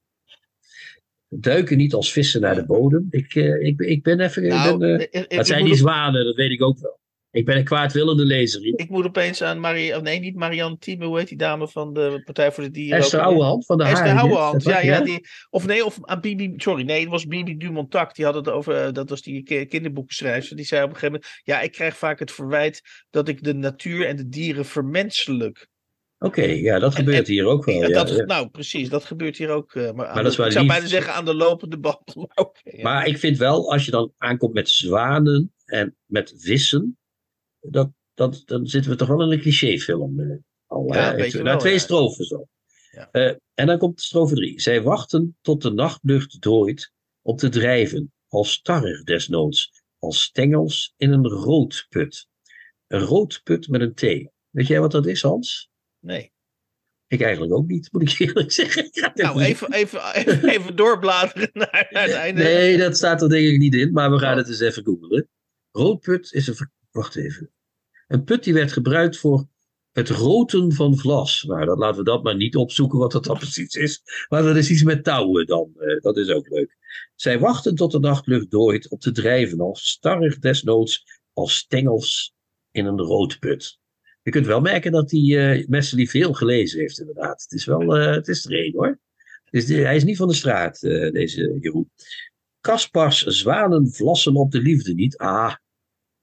Duiken niet als vissen naar de bodem. Ik, eh, ik, ik ben even. Nou, ik ben, eh, ik- ik- dat ik zijn die zwanen, dat weet ik ook wel. Ik ben een kwaadwillende lezer hier. Ik moet opeens aan Marie, of nee, niet Marianne Thieme, hoe heet die dame van de Partij voor de Dieren? Esther? Ouwehand van de Esther. Ouwehand, ja, ja, die, of nee, of aan Bibi, sorry, nee, het was Bibi Dumontac, die had het over, eh, dat was die ki- kinderboekenschrijver, die zei op een gegeven moment, ja, ik krijg vaak het verwijt dat ik de natuur en de dieren vermenselijk. Oké, ja, dat gebeurt en- hier ook wel. Ja, dat, ja. Nou, precies, dat gebeurt hier ook. eh, maar aan dat de- is wel ik zou lief. bijna zeggen aan de lopende band. [LAUGHS] maar ja. Maar ik vind wel, als je dan aankomt met zwanen en met vissen, dat, dat, dan zitten we toch wel in een clichéfilm. eh, al, Ja, Na wel, twee ja. strofes al. Ja. Eh, en dan komt strofe drie. Zij wachten tot de nachtlucht dooit om te drijven, als starrig desnoods, als stengels in een roodput. Een roodput met een T. Weet jij wat dat is, Hans? Nee. Ik eigenlijk ook niet, moet ik eerlijk zeggen. [LAUGHS] Nou, even, even, even, even [LAUGHS] doorbladeren naar, het einde. Nee, dat staat er denk ik niet in, maar we gaan Oh. het eens even googlen. Roodput is een. Wacht even. Een put die werd gebruikt voor het roten van vlas. Nou, dat, laten we dat maar niet opzoeken wat dat dan [LAUGHS] precies is. Maar dat is iets met touwen dan. eh, dat is ook leuk. Zij wachten tot de nachtlucht dooit op te drijven als starrig desnoods als stengels in een roodput. Je kunt wel merken dat die eh Messelie veel gelezen heeft inderdaad. Het is wel, eh, het is er hoor. Dus die- hij is niet van de straat, deze Jeroen. Kaspars zwanen vlassen op de liefde niet. Ah,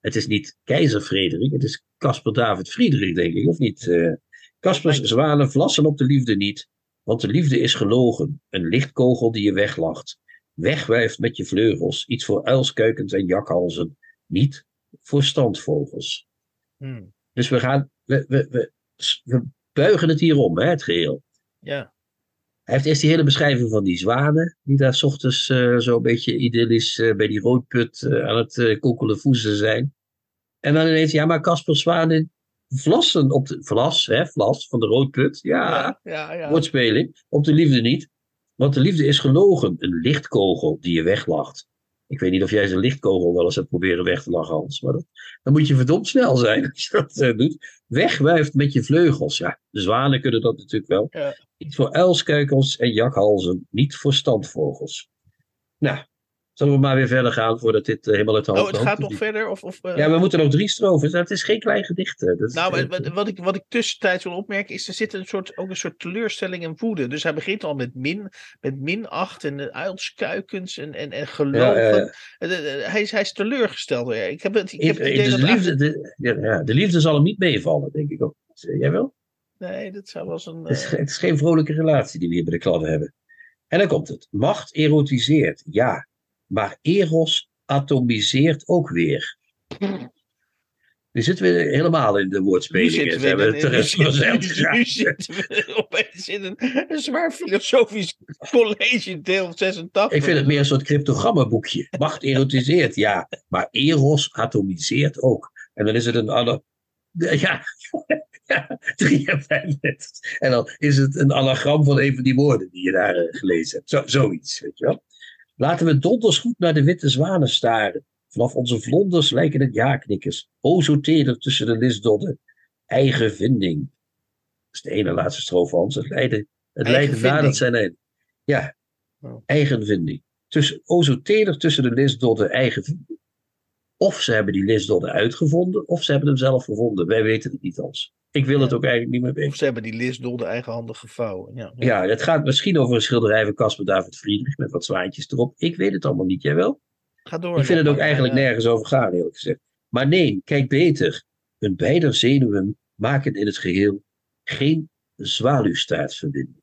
het is niet keizer Frederik, het is Caspar David Friedrich, denk ik, of niet? Eh Kaspars lijkt- zwanen vlassen op de liefde niet, want de liefde is gelogen, een lichtkogel die je weglacht. Wegwijft met je vleugels, iets voor uilskuikens en jakhalzen, niet voor standvogels. Hmm, Dus we gaan, we, we, we, we buigen het hier om, hè, het geheel. ja. Hij heeft eerst die hele beschrijving van die zwanen, die daar 's ochtends eh, zo een beetje idyllisch eh, bij die roodput eh, aan het eh kokkelen voezen zijn. En dan ineens, ja, maar Casper Zwanen vlassen op de, vlas, hè, vlas van de roodput, ja, Ja, ja, woordspeling, op de liefde niet. Want de liefde is gelogen, een lichtkogel die je weglacht. Ik weet niet of jij zijn lichtkogel wel eens hebt proberen weg te lachen, Hans, maar dat, dan moet je verdomd snel zijn als je dat doet. Wegwuift met je vleugels, ja, de zwanen kunnen dat natuurlijk wel. Ja. Niet voor uilskuikels en jakhalzen, niet voor standvogels. Nou, zullen we maar weer verder gaan voordat dit eh, helemaal uit de hand Oh, het gaat nog verder? Of, of, eh, Ja, we moeten nog drie strofes. Het is geen klein gedicht. is, Nou, eh, wat, wat ik, wat ik tussentijds wil opmerken is, er zit een soort, ook een soort teleurstelling en woede. Dus hij begint al met min, met minacht en uilskuikens en, en, en gelogen. Ja, Hij, is, hij is teleurgesteld. Ja, Ik heb het, ik heb het Ik- idee dus dat de, liefde, eigenlijk- de, ja, ja, de liefde zal hem niet meevallen, denk ik ook. Jij wel? Nee, dat zou wel eens een... Het, is, eh, het is geen vrolijke relatie die we hier bij de kladden hebben. En dan komt het. Macht erotiseert, ja. Maar eros atomiseert ook weer. Nu zitten we helemaal in de zitten we, we in- terecht [LAUGHS] nu zitten- gegaan. nu zitten we opeens in een, een zwaar filosofisch college, deel 86. Ik vind het meer een soort cryptogrammaboekje. Macht erotiseert, ja. Maar eros atomiseert ook. En dan is het een ana- Ja, ja, drie en vijf letters. En dan is het een anagram van een van die woorden die je daar eh, gelezen hebt. Zo, zoiets, weet je wel. Laten we donders goed naar de witte zwanen staren. Vanaf onze vlonders lijken het ja-knikkers. O zo teder tussen de lisdodden. Eigen vinding. Dat is de ene laatste strofe, Hans. Het leidde, het vinding. nadat zijn einde. Ja, Oh. eigen vinding. Tussen, o zo teder tussen de lisdodden eigen vinding. Of ze hebben die lisdodden uitgevonden, of ze hebben hem zelf gevonden. Wij weten het niet, Hans. Ik wil het ook eigenlijk niet meer weten. Of ze hebben die lisdol de eigenhandig gevouwen. Ja, ja. Ja, het gaat misschien over een schilderij van Caspar David Friedrich met wat zwaantjes erop. Ik weet het allemaal niet, jij wel? Ga door. Ik vind het ook maar. eigenlijk Ja. nergens over gaan, eerlijk gezegd. Maar nee, kijk beter. Hun beider zenuwen maken in het geheel geen zwaluwstaartverbinding.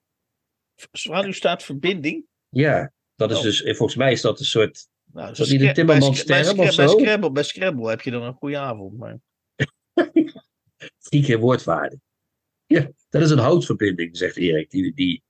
Zwaluw staat verbinding. Ja, dat is Oh. dus, eh, volgens mij is dat een soort. Nou, dat niet de Scra- Timmermans bij, Scra- term bij, of Scra- bij zo? Scrabble, bij Scrabble heb je dan een goede avond. Maar... [LAUGHS] drie keer woordwaarde. Ja, dat is een houtverbinding, zegt Erik, die, die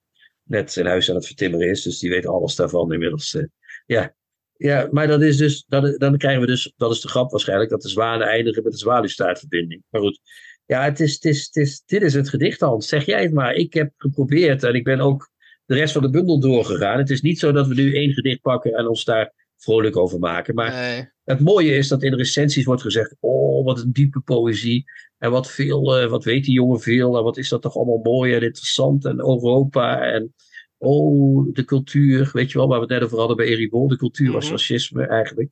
net zijn huis aan het vertimmeren is. Dus die weet alles daarvan inmiddels. eh. ja. ja, maar dat is dus, dat, dan krijgen we dus, dat is de grap waarschijnlijk, dat de zwanen eindigen met een zwaluwstaartverbinding. Maar goed, ja, het is, het is, het is, dit is het gedicht, Hans. Zeg jij het maar. Ik heb geprobeerd en ik ben ook de rest van de bundel doorgegaan. Het is niet zo dat we nu één gedicht pakken en ons daar vrolijk over maken. Maar Nee. het mooie is dat in recensies wordt gezegd: Oh, wat een diepe poëzie. En wat veel, eh, wat weet die jongen veel. En wat is dat toch allemaal mooi en interessant. En Europa. En oh, de cultuur. Weet je wel, waar we het net over hadden bij Eribon. De cultuur als Mhm. fascisme eigenlijk.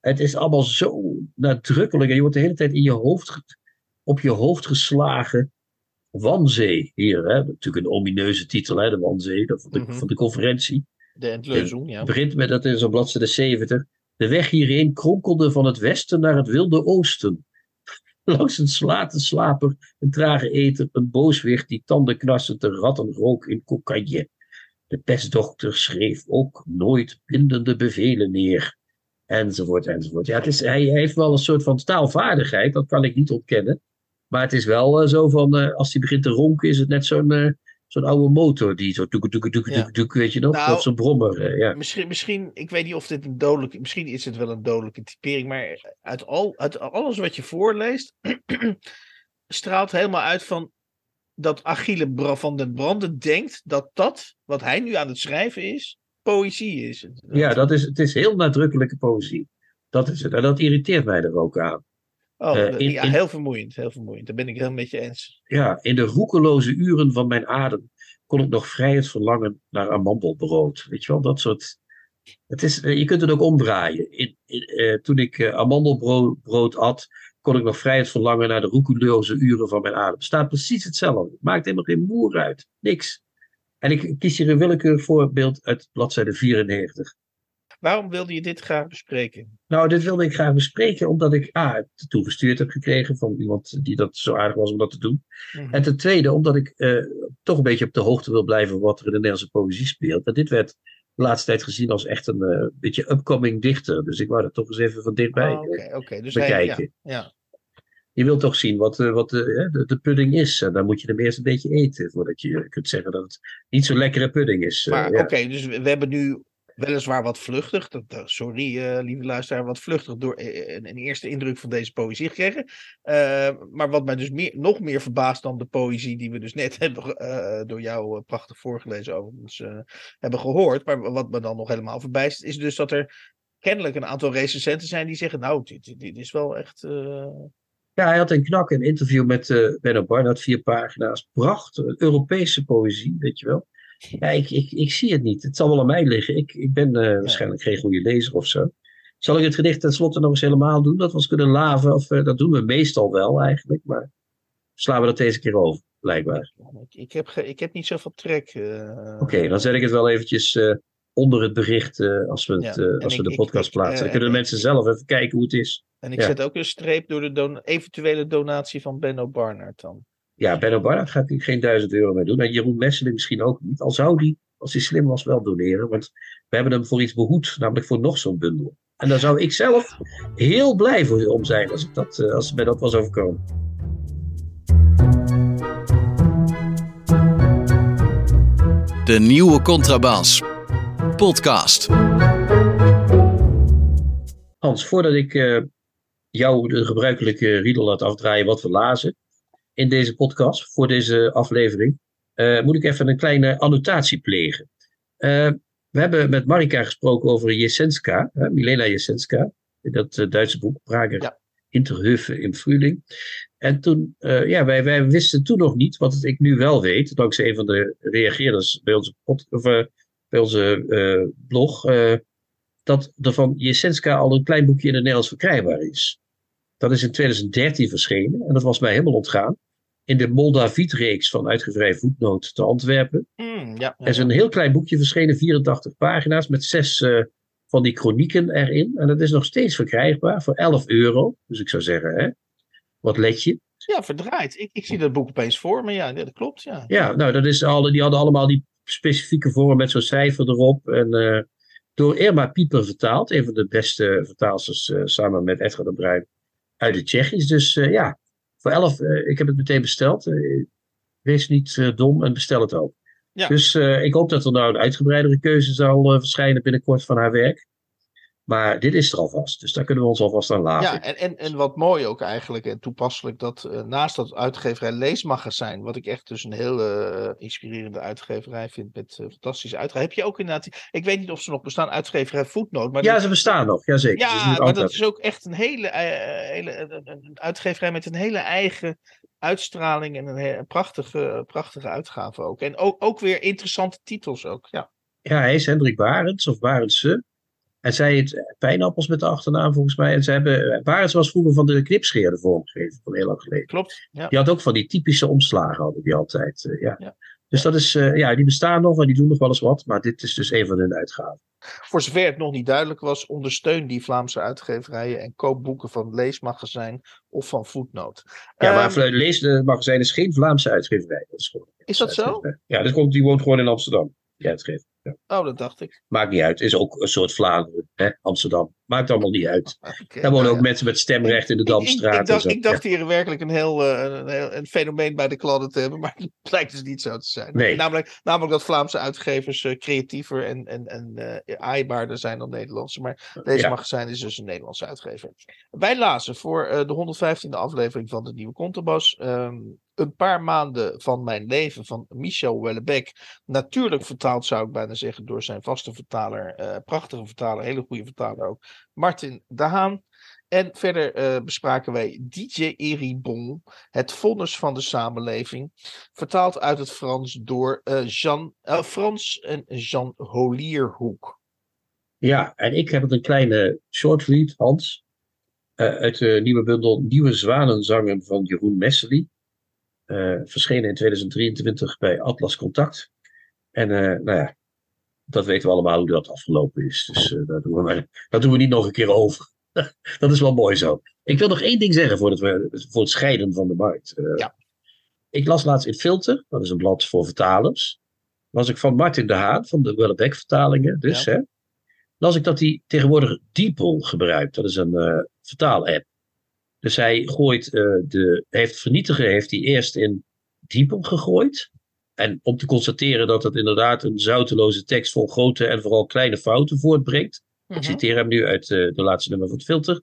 Het is allemaal zo nadrukkelijk. En je wordt de hele tijd in je hoofd, op je hoofd geslagen. Wanzee hier, hè? natuurlijk een omineuze titel, hè? de Wanzee van, de, van de conferentie. De Entleuzung, ja. Het begint met, dat is op bladzijde 70. De weg hierheen kronkelde van het westen naar het wilde oosten. [LAUGHS] Langs een slate slaper, een trage eter, een booswicht die tanden knarsend de ratten rook in cocaïne. De pestdokter schreef ook nooit bindende bevelen neer. Enzovoort, enzovoort. Ja, het is, hij, hij heeft wel een soort van taalvaardigheid, dat kan ik niet ontkennen. Maar het is wel eh, zo van, eh, als hij begint te ronken, is het net zo'n eh, zo'n oude motor die zo doek, doek, doek, doek, doek, weet je nog? Nou, dat zo'n brommer, ja. Misschien, misschien, ik weet niet of dit een dodelijke, misschien is het wel een dodelijke typering, maar uit, al, uit alles wat je voorleest, [CLEARS THROAT] straalt helemaal uit van dat Achille van den Branden denkt dat dat, wat hij nu aan het schrijven is, poëzie is. Ja, dat is, het is heel nadrukkelijke poëzie. Dat is het. En dat irriteert mij er ook aan. Oh, eh, in- ja, heel vermoeiend, heel vermoeiend. Daar ben ik heel met je eens. Ja, in de roekeloze uren van mijn adem kon ik nog vrij het verlangen naar amandelbrood. Weet je wel, dat soort. Het is, je kunt het ook omdraaien. In, in, eh, toen ik eh, amandelbrood brood at, kon ik nog vrij het verlangen naar de roekeloze uren van mijn adem. Staat precies hetzelfde. Maakt helemaal geen moer uit. Niks. En ik kies hier een willekeurig voorbeeld uit bladzijde 94. Waarom wilde je dit graag bespreken? Nou, dit wilde ik graag bespreken, omdat ik A, het toegestuurd heb gekregen van iemand die dat zo aardig was om dat te doen. Mhm. En ten tweede, omdat ik eh, toch een beetje op de hoogte wil blijven wat er in de Nederlandse poëzie speelt. En dit werd de laatste tijd gezien als echt een eh, beetje upcoming dichter. Dus ik wou dat toch eens even van dichtbij Oh, oké. Dus hij, ja, bekijken. ja. Je wilt toch zien wat, eh, wat de, de, de pudding is. En dan moet je hem eerst een beetje eten, voordat je kunt zeggen dat het niet zo'n lekkere pudding is. Maar ja. oké, dus we hebben nu weliswaar wat vluchtig, dat, sorry eh, lieve luisteraar, wat vluchtig door eh, een, een eerste indruk van deze poëzie gekregen. Eh, maar wat mij dus meer, nog meer verbaast dan de poëzie die we dus net [LAUGHS] hebben eh, door jou eh, prachtig voorgelezen overigens eh, hebben gehoord. Maar wat me dan nog helemaal verbijst is dus dat er kennelijk een aantal recensenten zijn die zeggen, nou, dit, dit, is wel echt... eh, Ja, hij had een knak, een interview met eh Benno Barnard, vier pagina's. Prachtig, Europese poëzie, weet je wel. Ja, ik, ik, ik zie het niet. Het zal wel aan mij liggen. Ik, ik ben eh, waarschijnlijk geen goede lezer of zo. Zal ik het gedicht tenslotte nog eens helemaal doen? Dat we ons kunnen laven? Of, eh, dat doen we meestal wel eigenlijk. Maar slaan we dat deze keer over, blijkbaar. ik, ik, heb ik heb niet zoveel trek. eh. Oké, dan zet ik het wel eventjes onder het bericht als we, het, Ja, als we ik- de podcast ik, plaatsen. Dan kunnen de en mensen zelf even kijken hoe het is. En ik Ja. zet ook een streep door de don- eventuele donatie van Benno Barnard dan. Ja, Benno Barnard gaat hier geen duizend euro mee doen. En Jeroen Messeling misschien ook niet. Al zou die als hij slim was, wel doneren. Want we hebben hem voor iets behoed, namelijk voor nog zo'n bundel. En daar zou ik zelf heel blij voor om zijn als, ik dat, eh, als mij dat was overkomen. De nieuwe Contrabas. Podcast. Hans, voordat ik uh, jou de gebruikelijke riedel laat afdraaien wat we lazen in deze podcast, voor deze aflevering, uh, moet ik even een kleine annotatie plegen. Uh, we hebben met Marika gesproken over Jesenska, Milena Jesenska, dat Duitse boek Prager ja. Interhöfe in Frühling. En toen, ja, wij, wij wisten toen nog niet, wat ik nu wel weet, dankzij een van de reageerders bij onze, pod, of, bij onze blog, dat er van Jesenska al een klein boekje in het Nederlands verkrijgbaar is. Dat is in 2013 verschenen en dat was mij helemaal ontgaan. In de Moldaviet-reeks van uitgeverij Voetnoot te Antwerpen. Mm, ja, Er is een heel klein boekje verschenen, 84 pagina's, met zes van die chronieken erin. En dat is nog steeds verkrijgbaar voor 11 euro. Dus ik zou zeggen, hè, wat let je? Ja, verdraaid. Ik, ik zie dat boek opeens voor me. Ja, dat klopt. Ja, ja nou, dat is alle, die hadden allemaal die specifieke vorm met zo'n cijfer erop. En uh, door Irma Pieper vertaald. Een van de beste vertaalsters uh, samen met Edgar de Bruin uit de Tsjechisch. Dus ja, voor 11, ik heb het meteen besteld. wees niet dom en bestel het ook. Ja. Dus ik hoop dat er nou een uitgebreidere keuze zal verschijnen binnenkort van haar werk. Maar dit is er alvast, dus daar kunnen we ons alvast aan laten. Ja, en, en, en wat mooi ook eigenlijk en toepasselijk, dat uh, naast dat uitgeverij Leesmagazijn, wat ik echt dus een hele uh, inspirerende uitgeverij vind met uh, fantastische uitgeverij. Heb je ook inderdaad, ik weet niet of ze nog bestaan, uitgeverij Footnote. Maar ja, ze bestaan nog, jazeker. Ja, maar dat is ook echt een hele, hele een uitgeverij met een hele eigen uitstraling en een, een prachtige, prachtige uitgave ook. En ook, ook weer interessante titels ook, ja. Ja, hij is Hendrik Barends of Barendse. En zij heet Pijnappels met de achternaam volgens mij. En ze hebben, Barends was vroeger van de knipscheer de vormgever, van heel lang geleden. Klopt. Ja. Die had ook van die typische omslagen, hadden die altijd. Uh, ja. ja. Dus dat is, uh, ja, die bestaan nog en die doen nog wel eens wat. Maar dit is dus een van hun uitgaven. Voor zover het nog niet duidelijk was, ondersteun die Vlaamse uitgeverijen en koop boeken van het Leesmagazijn of van Footnote. Ja, maar um, Leesmagazijn is geen Vlaamse uitgeverij. Dat is, gewoon, is dat zo? Ja, dat komt, die woont gewoon in Amsterdam, die uitgever. Ja. Oh, dat dacht ik. Maakt niet uit. Is ook een soort Vlaanderen, hè? Amsterdam. Maakt allemaal niet uit. Okay, Daar wonen nou, ook ja. mensen met stemrecht in de Damstraat. Ik, ik, dacht, ik dacht hier werkelijk een heel, uh, een, heel, een fenomeen bij de kladden te hebben, [LAUGHS] maar het blijkt dus niet zo te zijn. Nee. Namelijk, namelijk dat Vlaamse uitgevers uh, creatiever en, en, en uh, aaibaarder zijn dan Nederlandse. Maar deze magazijn is dus een Nederlandse uitgever. Wij lazen voor de 115e aflevering van de Nieuwe Contrabas. Um, een paar maanden van mijn leven van Michel Wellebeck. Natuurlijk vertaald zou ik bijna zeggen door zijn vaste vertaler. Uh, prachtige vertaler, hele goede vertaler ook. Martin de Haan. En verder uh, bespraken wij DJ Eribon, het vonnis van de samenleving. Vertaald uit het Frans door uh, Jean, Frans en Jean Holierhoek. Ja, en ik heb een kleine short read, Hans. uit de nieuwe bundel Nieuwe Zwanenzangen van Jeroen Messely. Verschenen in 2023 bij Atlas Contact. En nou ja, dat weten we allemaal hoe dat afgelopen is. Dus uh, daar, doen we maar, doen we niet nog een keer over. [LAUGHS] dat is wel mooi zo. Ik wil nog één ding zeggen voordat we, voor het scheiden van de markt. ja. Ik las laatst in Filter, dat is een blad voor vertalers. Was ik van Martin de Haan, van de Wellebeck vertalingen, dus ja. hè. Las ik dat hij tegenwoordig DeepL gebruikt. Dat is een vertaal-app. Dus hij gooit uh, de, heeft vernietigen heeft hij eerst in DeepL gegooid. En om te constateren dat het inderdaad een zouteloze tekst vol grote en vooral kleine fouten voortbrengt. Ik citeer hem nu uit uh, de laatste nummer van het filter.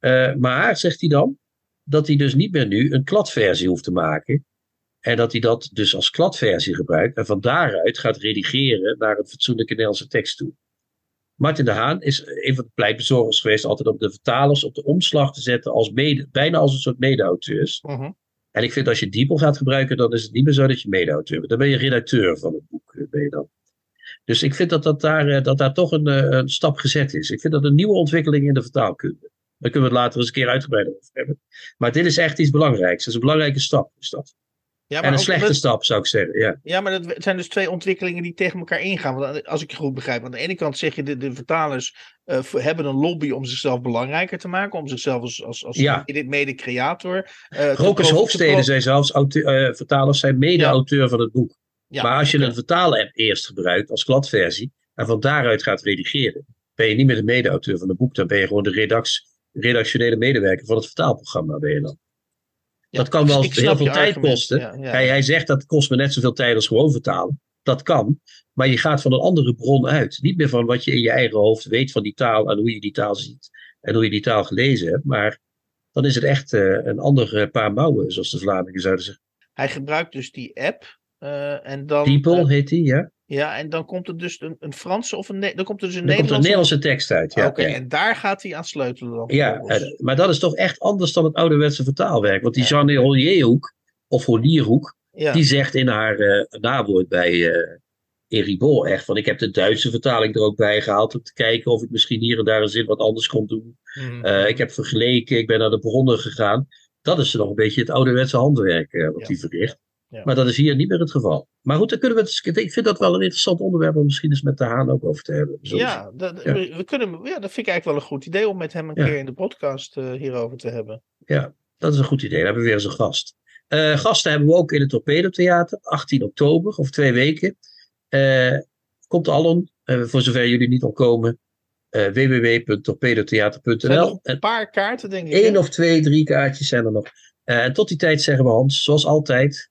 Uh, maar, zegt hij dan, dat hij dus niet meer nu een kladversie hoeft te maken. En dat hij dat dus als kladversie gebruikt. En van daaruit gaat redigeren naar een fatsoenlijke Nederlandse tekst toe. Martin de Haan is een van de pleitbezorgers geweest altijd om de vertalers op de omslag te zetten als mede, bijna als een soort mede-auteurs. -huh. En ik vind als je DeepL gaat gebruiken, dan is het niet meer zo dat je mede-auteur bent. Dan ben je redacteur van het boek. Ben je dan. Dus ik vind dat, dat, daar, dat daar toch een, een stap gezet is. Ik vind dat een nieuwe ontwikkeling in de vertaalkunde. Daar kunnen we het later eens een keer uitgebreider over hebben. Maar dit is echt iets belangrijks. Dat is een belangrijke stap. Is dat. Ja, en een slechte dat... stap, zou ik zeggen. Ja. ja, maar dat zijn dus twee ontwikkelingen die tegen elkaar ingaan. Want als ik je goed begrijp, aan de ene kant zeg je de, de vertalers uh, hebben een lobby om zichzelf belangrijker te maken, om zichzelf als, als, als ja. mede-creator. Uh, Rokers Hoofdsteden zijn zelfs uh, vertalers, zijn mede-auteur ja. van het boek. Ja, maar als je een vertaal-app eerst gebruikt als kladversie en van daaruit gaat redigeren, ben je niet meer de mede-auteur van het boek, dan ben je gewoon de redax- redactionele medewerker van het vertaalprogramma. Ben je dan. Dat kan wel heel veel tijd argument. kosten. Hij, hij zegt dat het kost me net zoveel tijd als gewoon vertalen. Dat kan, maar je gaat van een andere bron uit. Niet meer van wat je in je eigen hoofd weet van die taal en hoe je die taal ziet en hoe je die taal gelezen hebt, maar dan is het echt eh, een ander eh, paar mouwen, zoals de Vlamingen zouden zeggen. Hij gebruikt dus die app. eh, en dan, People heet die, ja. Ja, en dan komt er dus een, een Franse of een, Ne- dan komt er dus een Dan komt er een Nederlandse. Tekst uit. Ja, Oké, ja. en daar gaat hij aan sleutelen dan. Ja, maar dat is toch echt anders dan het ouderwetse vertaalwerk. Want die. Jeanne Hollierhoek, of Hollierhoek, die zegt in haar eh, nawoord bij Ribot echt van ik heb de Duitse vertaling er ook bij gehaald om te kijken of ik misschien hier en daar een zin wat anders kon doen. Mhm. Eh, ik heb vergeleken, ik ben naar de bronnen gegaan. Dat is nog een beetje het ouderwetse handwerk wat die verricht. Ja. Maar dat is hier niet meer het geval. Maar goed, dan kunnen we het, ik vind dat wel een interessant onderwerp om misschien eens met de Haan ook over te hebben. Ja, dat, Ja. We, we kunnen, ja, dat vind ik eigenlijk wel een goed idee om met hem een Ja. keer in de podcast eh, hierover te hebben. Ja, dat is een goed idee. Dan hebben we weer eens een gast. Eh, gasten hebben we ook in het Torpedo Theater, 18 oktober, of twee weken. Eh, komt allen, voor zover jullie niet al komen, www.torpedotheater.nl. Er een paar kaarten, denk ik. hè? of twee, drie kaartjes zijn er nog. En tot die tijd zeggen we Hans, zoals altijd,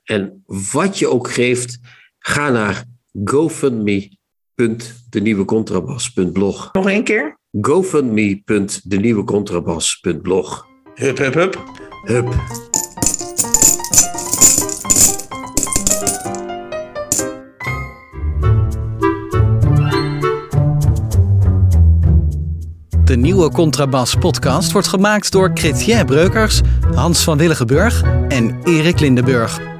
En wat je ook geeft, ga naar gofundme.denieuwecontrabas.blog. Nog één keer? gofundme.denieuwecontrabas.blog. Hup, hup, hup. Hup. De nieuwe Contrabas podcast wordt gemaakt door Chrétien Breukers, Hans van Willigenburg en Erik Lindenburg.